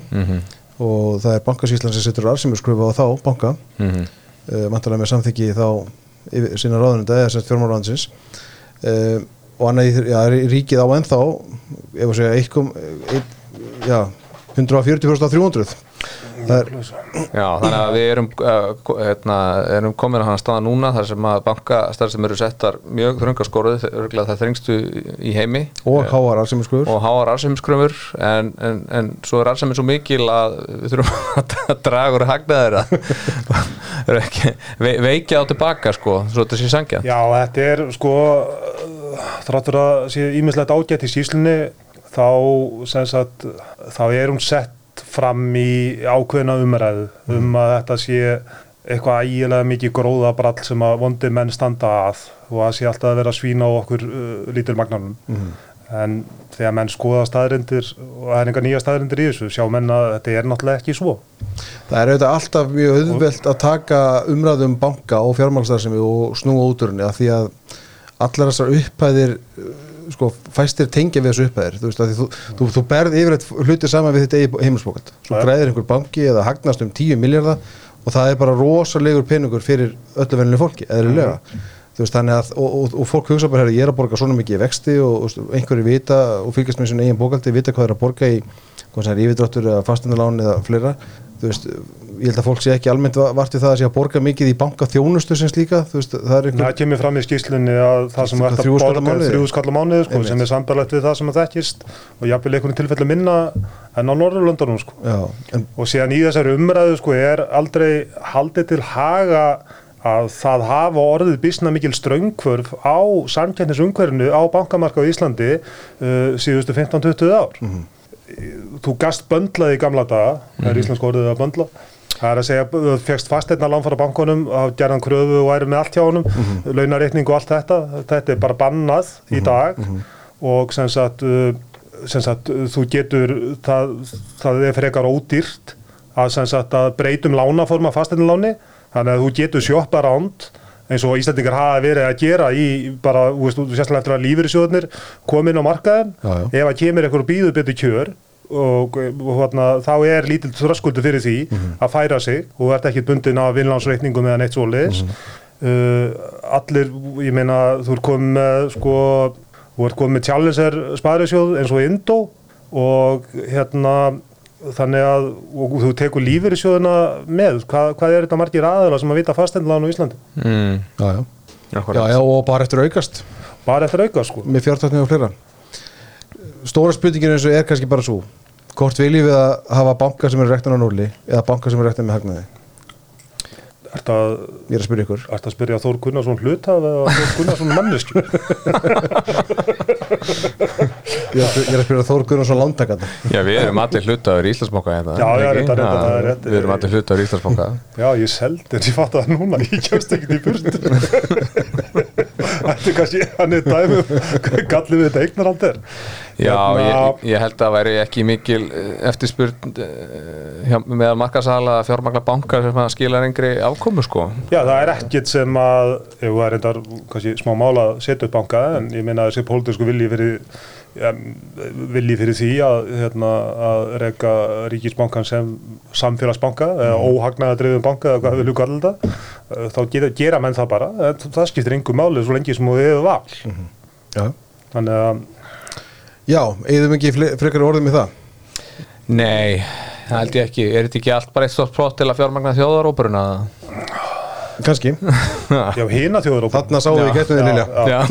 Og það er bankasýslan sem setur arsimurskröfu á þá banka. Mm -hmm. uh, vantarlega með samþyggi þá yfir, sína ráðununda eða sett fjármálaráðansins uh, og annað í já, ríkið á ennþá ef að segja eitthvað já, 140% á 300 það er Já, þannig að við erum, uh, hérna, erum komin að hann staða núna þar sem að bankastarð sem eru settar mjög þröngaskóruð, það þrengstu í heimi. Og háar arsimurskröfur og háar arsimurskröfur en, en, en svo er arsimin svo mikil að við þurfum að draga úr hagnaðir að ve, veikja á tilbaka sko, svo þetta sé sangja Já, þetta er sko þráttur að sé ímislegt ágætt í síslunni þá, sagt, þá er hún sett fram í ákveðina umræðu um að þetta sé eitthvað ægilega mikið gróðabrall sem að vondi menn standa að og að sé alltaf að vera að svína á okkur uh, lítil magnanum. Mhm. en þegar menn skoða staðrindir og það er einhver nýja staðrindir í þessu sjá menn að þetta er náttúrulega ekki svo. Það er auðvitað alltaf mjög auðvelt að taka umræðum banka og fjármálstarfsemi og snúa út úr henni af því að allar þessar upphæðir sko, fæstir tengja við þessu upphæðir? Þú, þú, þú, þú berð yfirleitt hluti saman við þetta heimilsbókald svo græðir einhver banki eða hagnast um 10 miljardar og það er bara rosalegur peningur fyrir öllu vennileg fólki, eðlilega. Þú veist að, og, og, og fólk hugsa bara ég er að borga svona mikið í vexti og, og einhverju vita og fylgjast með sinni eigin bókaldi vita hvað er að borga í yfirdráttur eða fastendalán eða fleira þú veist, ég held að fólk sé ekki almennt va- vart við það að sé að borga mikið í banka þjónustu sem slíka, þú veist, það er Það einhver kemur fram í skýslunni að það sem Það ætti að borga mánuði. þrjú skall á mánuði sko, sem er sambarlegt við það sem að þekkist og jafnvel einhvern tilfellu minna en á Norðurlöndunum sko. já, en, og síðan í þessari umræðu sko, er aldrei haldið til haga að það hafa orðið bísna mikil ströngkvörf á samkjæmnisumhverfinu á bankamarka á Íslandi síðustu 15-20 ár þú gast böndlaði í gamla daga það er íslensk orðið að böndla. Það er að segja, þú fegst fasteirna lán fara bankunum gerðan kröfu og væri með allt hjá honum launareikning og allt þetta. Þetta er bara bannað í dag og sem sagt, uh, sem sagt uh, þú getur það, það er frekar ódýrt að, sagt, að breytum lánaforma fasteirnaláni þannig að þú getur sjoppa ránd eins og Íslandingar hafa verið að gera í bara, veist, sérstaklega eftir að lífyrirsjóðnir komin á markaðin Já, já. ef að kemur einhver býður betur kjör og, og hana, þá er lítil þröskuldu fyrir því að færa sig. Og ert ekki bundin af vinnlánsreikningum eða neitt svoleiðis. Uh, allir, ég meina þú ert komið með sko, þú ert komið með Challenger sparisjóð eins og Indo og hérna þannig að og þú tekur lífyrirsjóðuna með, hvað, hvað er þetta margir aðeila sem að vita fastendlánu á Íslandi? Mm, já, já. já, já, og bara eftir aukast. Bara eftir auka sko. Með fjártækni og fleira. Stóra spurningin eins og er kannski bara svo hvort viljum við að hafa banka sem eru rektan á núli eða banka sem eru rektan með hagnaði Ertu að, ég er að spyrja ykkur. Ertu að spyrja Þór Gunnarsson hlutaf eða Þór Gunnarsson mannesku ég er að spyrja, Þór Gunnarsson lántakanda. Já, við erum allir hlutaður í Íslandsbanka hérna, Já, já, það er rétt. Við erum allir hlutaður í Íslandsbanka. Já, ég seldi en ég fatt að núna, ég kemst ekkert í burt Þetta er kannski, hann er dæmi um gallið við þetta eignarhald er. Já, Hérna- ég, ég held að væri ekki mikil eh, eftirspurn eh, hjá- meðal markasala fjármagna bankar sem að skila reyngri afkomu sko. Já, það er ekkert sem að, ef það er reyndar kannski smá mála að setja upp banka en ég meina þessi pólitísku vilji fyrir ja, vilji fyrir því að, hérna, að reyka ríkisbankan sem samfélagsbanka eða óhagnaða dreifum banka eða hvað við hluka allir þetta þá gera, gera menn það bara en það skiptir yngur máli svo lengi sem þú hefur val. Já, þannig að já eigðum ekki frekar orðum í það? Nei, það held ég ekki. Er þetta ekki allt bara eitt stórt prótt til að fjármagna þjóðaróperuna? kannski, Já, hina þjóður þarna sáum við getum við Lilja. Já,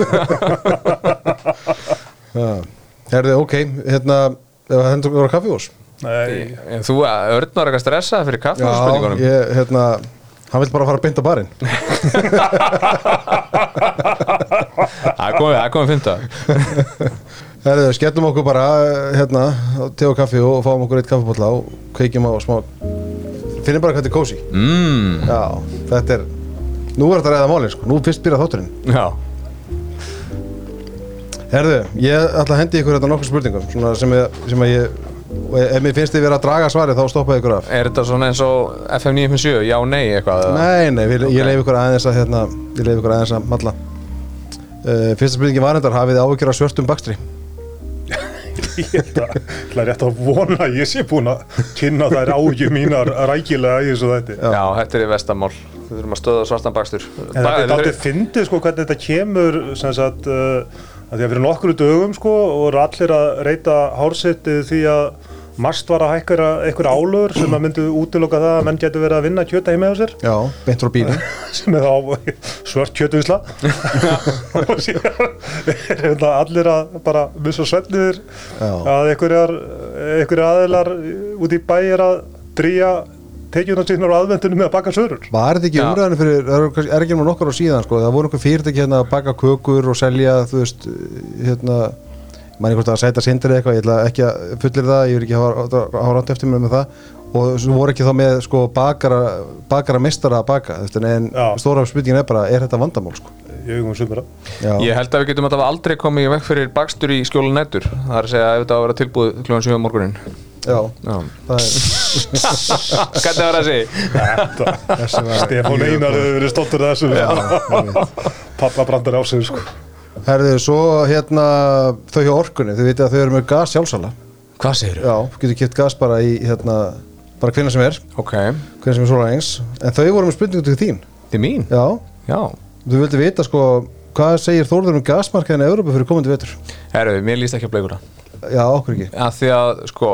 Herðu, ok, hérna ef það hendur voru kaffihús? Nei, En þú, Örn var eitthvað stressað fyrir Já, kaffehússpurningunum ég, hérna hann vil bara fara að beinta barinn. Það er komið, það er komið fynda Herðu, skellum okkur bara hérna, te og kaffi og fáum okkur eitt kaffibólla og kveikjum á smá finnum bara hvað þetta er kósi mm, Já, þetta er nú er þetta að ræða málin, sko, nú fyrst byrja þátturinn. Já, Herðu, ég ætla að hendi ykkur þetta nokkur spurningum svona sem, ég, sem að ég og ef mér finnst þið vera að draga svarið þá stoppaði ykkur af er þetta svona eins og FM 957, já, nei, eitthvað eða? Nei, nei, við, ég Ok. leif ykkur aðeins að hérna, ég leif ykkur aðeins að malla uh, Fyrsta spurningin var endar, hafið þið af svörtum bakstri? ég er rétt að vona að ég sé búin að kynna þær ágjum mínar rækilega í þessu þætti. Já, þetta er í vestamál Við þurfum að stöða svartan bakstur En þetta er aldrei fyndið sko hvernig þetta kemur sem sagt uh, að því að fyrir nokkru dögum sko voru allir að reyta hársittið því að mast var að hækka einhver álur sem að myndu útiloka það að menn getur verið að vinna kjöta heima hjá sér. Já, beint frá bílum sem er þá svört kjötuvísla og síðan allir að bara missa svefniður að einhverjar, aðilar út í bæ er að drýja tekjuna síðan á aðvendunum með að baka sörur Var þetta ekki Já. umræðinu fyrir, það er er ekki með nokkur á síðan sko, það voru einhver fyrirtæki hérna að baka kökur og selja, þú veist, hérna manni hvort að sæta sindir eða eitthvað, ég ætla ekki að fullir það, ég er ekki að hafa- rátt eftir mér með það og svo voru ekki þá með sko bakara, bakara mistara að baka, þú veist, en Já. stóra spurningin er bara, er þetta vandamál sko? Ég held að við getum alltaf aldrei komið í vekk fyrir bakstur í skjólu nættur Það er að segja ef þetta á að vera tilbúið kljóðan 7 morgunin já, Já. Er Hvernig var það að segja? Stefán Einar hefur verið stoltur af þessu Palla brandar á sig sko. Herðu, svo hérna þau hjá orkunni, þið vitið að þau eru með gas sjálfsala. Hvað segir Já, getur kipt gas bara í hérna, bara hvenna sem er, Ok, hvenna sem er svona eins en þau voru með spurningu til þín. Til mín? Já, Já. Þú vildi vita sko hvað segir Þórður um gasmarkaðin í Európa fyrir komandi vetur? Herru, mér líst ekki á bleikuna Já, okkur ekki. Að Því að, sko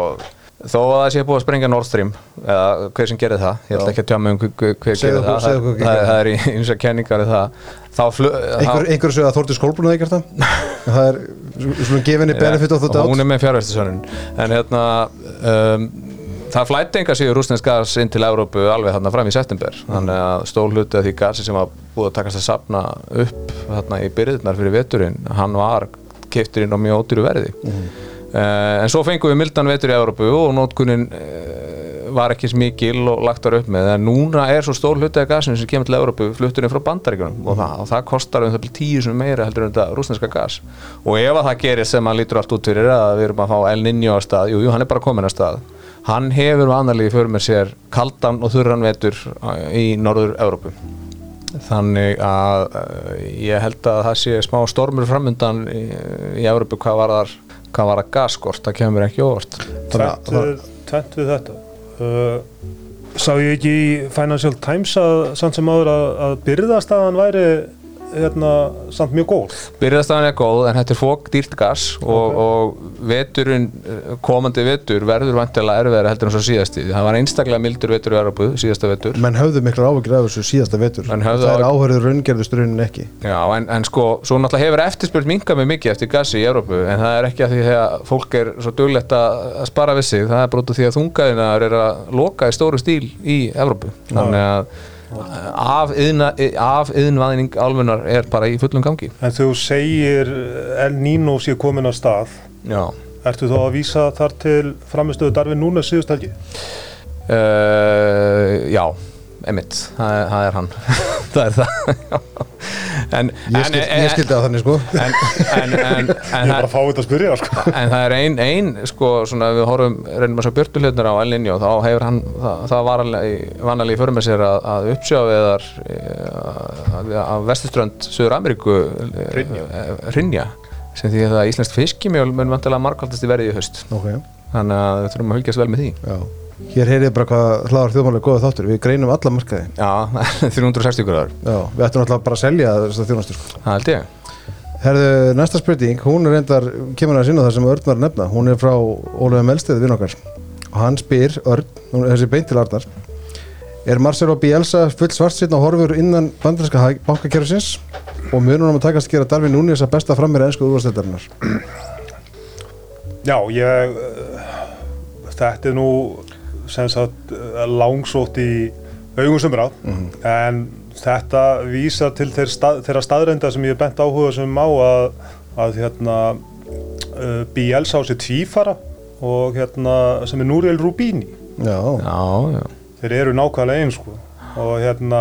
Þó að það sé búið að sprengja Nord Stream eða hver sem gerir það, ég ætla ekki að tjá mig um hver, gerir það. það, það, það er eins og kenningar við það. Þá flu, Einhver, einhver sögðu að gert það? Það er svona gefinni benefit of the og doubt. hún er með fjárvæstisönnun en hérna um, það flætti enga síður rúsnesk gas inn til Európu alveg þarna fram í september. Þannig að stól hluti af því gasi sem var búið að takast að sapna upp þarna í byrðirnar fyrir veturinn hann var keiftur inn á mjög ódýru verði. Uh, en svo fengum við mildan vetur í Európu og nótkunin uh, var ekki smikil og lagt var upp með. En núna er svo stór hluti af gasinu sem kemur til Európu flutturinn frá bandaríkunum og, það, og það kostar um byrja tíu sem meira heldur en þetta rúsneska gas. Og ef að það gerir sem hann lítur allt út fyrir að við erum að fá El Niño að stað, jú, jú, hann er bara komin að stað. Hann hefur annarlegi fyrir með sér kaldan og þurran vetur uh, í norður Európu þannig að ég held að það sé smá stormur framundan í, í Európu hvað var þar hvað var að gaskort, það kemur ekki óvart. Tvent við, við þetta. Uh, Sá ég ekki í Financial Times að samt sem áður að, að byrðastæðan væri hérna, samt mjög góð. Byrðastafan er góð en þetta er fók dýrt gas og, og veturinn, eh, komandi vetur verður vantilega erfiðara heldur en svo síðasti. Það var einstaklega mildur vetur í Arabu síðasta vetur. Menn höfðu miklar áhyggjur af þessu síðasta vetur. Það er áhörður raungerðustrunin ekki. Já, en, en sko, svo náttúrulega hefur eftirspurt minkað með mikið eftir gasi í Európu en það er ekki að því að fólk er svo duglegt að, spara við sig, það er af því að þungaðinar er bara í fullum gangi. En þú segir El Nino sé komin á stað Já. Ertu þá að vísa þar til framistöðu Darvin núna síðust helgi? Uh, já, emitt, það, það er hann. Það er það en, Ég skil- ég skildi það þannig sko. en, en, en, en, Ég er bara að fá þetta að spyrja sko. en það er ein, ein sko, svona, við horfum, reynum að sjá björtu hlutnar á Elninjó, þá hefur hann það, það var vanalegi fyrir með sér að, að uppsjáfiðar af vestuströnd Suður Ameríku Rinja sem því að íslenskt fiskimjöl mun vantilega markvaldast í verði í haust. Ok, þannig að við þurfum að fylgjast vel með því. Já Hér heyrið bara hvað hlaðar þjóðmálega góða þáttur. Við greinum alla markaði Já, 360 gráður, Já, við ættum alltaf bara að selja þess að þjónustu sko. það held ég. Herðu, næsta spurning, hún er reyndar kemur að sinna það sem Örn var að nefna. Hún er frá Ólafur Melsteð vinn okkar. Og hann spyr Örn, hún er þessi beint til Arnar. Er Marcelo Bielsa full svartsýtn og horfur innan bandarinska bankakerfisins? Og munur hann að takast að gera Darvin Núnes að besta fram með ennsku úrvarsleitarinnar? Já, ég þetta er nú sem sagt uh, langsótt í augum sumra. En þetta vísa til þeir stað, þeirra staðrenda sem ég er bent áhuga sem á að, að hérna uh, Bielsa á sér tvífara og hérna sem er Núriel Rubini. Já, Já, já. Þeir eru nákvæmlega eins sko. Og hérna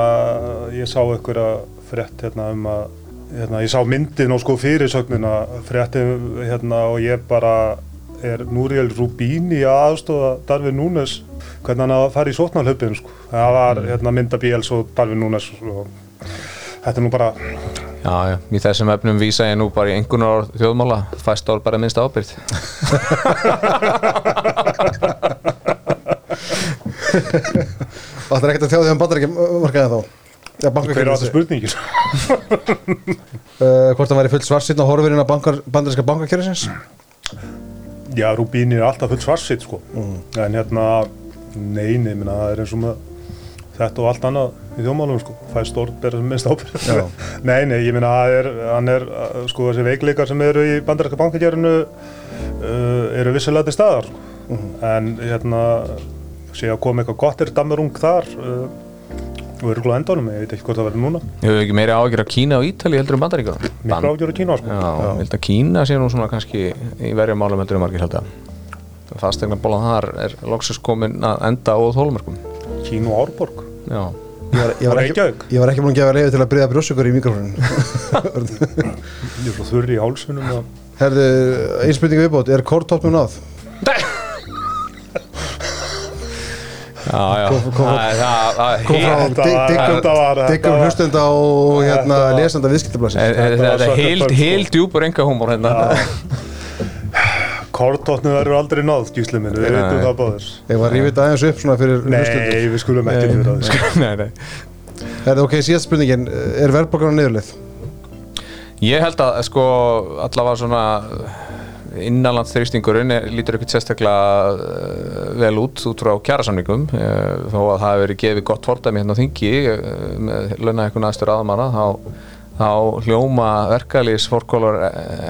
ég sá einhverja frétt hérna um að hérna, ég sá myndin og sko fyrirsögnina frétti hérna og ég bara er Núriel Rubini að aðstofa Darvin Núnes hvernig hann að fara í sótnalhöpin sko. Það var hérna mynda Biels og Darvin Núnes og þetta er nú bara Já, já, í þessum efnum vísa ég nú bara í einhvernar þjóðmála, fæst ár bara minnst ábyrgð. og það er ekkert að þjáði um bandarinska markaði þá? Já, þetta bankakerfisins spurningin uh, Hvort hann væri full svartsýtn og horfur innan bankar, bandarinska bankakerfisins Já, Rubini er alltaf full svarsitt sko. En hérna, neini minna, það er eins og með þetta og allt annað í þjóðmálum sko. Fæst orð er minnst ábyrgð. Já. nei, nei, ég minna að er, hann er sko þessi veikleikar sem eru í bandaræska bankagerinu uh, eru vissilega til staðar sko. en hérna sé að koma eitthvað gott er dammerung þar uh, og eru gláð endanum, ég veit ekki hvort það verður núna Ég hef ekki meiri ágjör að Kína og Ítali heldur um bandaríkjum. miklu ágjör að Kína sko Já, ég held að Kína sé nú svona kannski í verja málum heldur um margir held að. Fastegna bólan þar er loksins komin að enda á þólmarkum. Kína og Árborg Já. Ég var, ég, var ekki, Reykjavík. ég var ekki búin að gefa reyfi til að breyða brjósugur í mikrofónin ég er svo þurri í hálsunum Herðu, einspurningu viðbót, er kórtoppnum náð? Já. Kom- Það er- það- það- frá diggum hlustenda og hérna lesenda viðskiptablasins Þetta er börn, sko. djúpur enga húmor hérna. Kortóttnu verður aldrei náð, gísli minn, við veitum það báðir. Ég var rífið aðeins upp svona fyrir hlustendur Nei, við skulum ekki fyrir það. nei, nei. Herðu, ok, síðast spurningin, er verðbólgan á niðurleið? Ég held að sko allavega svona innanlandsþrýstingurinn lítur ekkert sérstaklega uh, vel út út frá kjærasamningum uh, þó að það hefur verið gefið gott fordæmi hérna á þingi uh, með launahækkun aðstöru aðmanna þá, þá hljóma verkalýsforkólar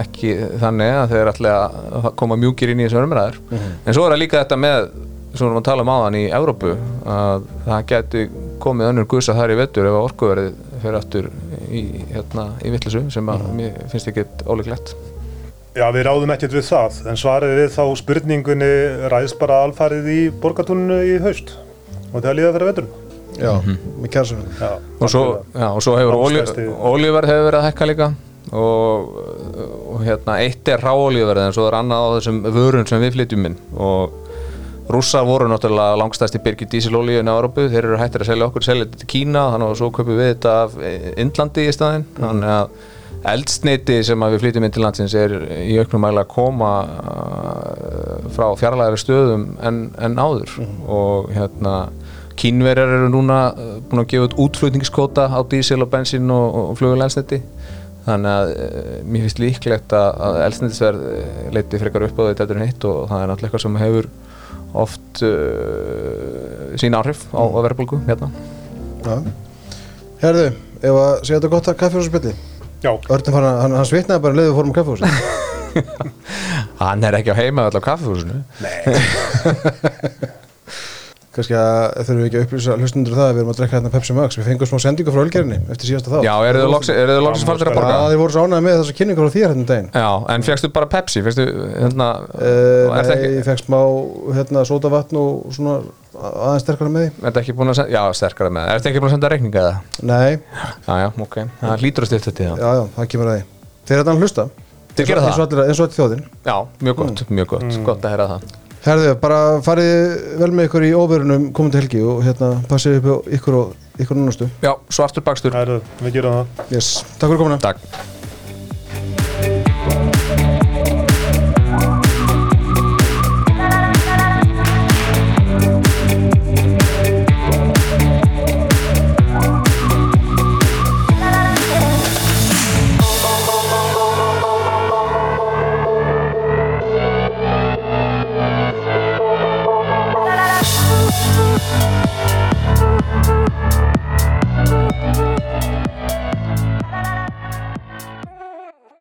ekki þannig að þeir ætla að koma mjúkir inn í þessu umræður. En svo er það líka þetta með sem við erum að tala um áðan í Evrópu að það geti komið önnur gusa þar í vettur ef að orkuverið fyrir aftur í, hérna, í vittlisu sem að mér finnst ekki ólíklegt Já, við ráðum ekkert við það, en svarið við þá spurningunni ræðist bara alfarið í borgatúninu í haust. Og það líða fyrir veturinn. Já, með kjærasamning Já, og svo, já, og svo hefur olíuverð hefur verið að hækka líka. Og, og hérna eitt er ráolíuverð en svo er annað á þessum vörun sem við flytjum inn. Og rússar voru náttúrulega langstæsti byrgi dísilolíu inn á Európu, þeir eru hættir að selja okkur selja þetta til Kína, þannig að svo köpum við þetta af Indlandi í staðinn. Þannig að eldsneiti sem við flytjum inn til landsins er í auknum mæla að koma uh, frá fjarlægari stöðum en, en áður. Og hérna kínverjar eru núna uh, búin að gefa út útflutningskóta á dísil og bensín og, og flugulelsneti þannig að uh, mér finnst líklegt að, uh, leiti frekar upp á þetta en hitt og það er náttúrulega eitthvað sem hefur oft uh, sín áhrif á, á verðbólgu hérna. Já. Herðu, ef að segja þetta gott að Já, Örnum fann að hann, hann svitnaði bara leiðu fórum kaffehúsi hann er ekki á heima öll á kaffehúsinu Kannski að þurfum við ekki að upplýsa hlustundur það að við erum að drekka hérna Pepsi Max. Við fengum smá sendingu frá Ölgerinni eftir síðasta þá já, eru þið loksins er farnir að borga? Já, þeir voru svo ánægði með þessa kynningu frá þér hérna um daginn. Já, en fegstu bara Pepsi, fegstu hérna uh, er Nei, það ég ekki, fekk smá hérna, sótavatn og svona aðeins sterkara með því. Er það ekki búin að senda, já, sterkara með, er það ekki búin að senda reikninga eða? Nei, Já, já, ok, það hlýtur að stifta til það já, já, það kemur að því. Þeir eru að hlusta. Þeir gera Eins og það? eins og allir þjóðin. Já, mjög gott, mjög gott, gott að heyra það Herðu, bara farið vel með ykkur í óverunum komandi helgi og hérna passið upp ykkur og ykkur núnastu Já, svartur bakstur. Er, við gerum það. Yes, takk fyrir komuna. Takk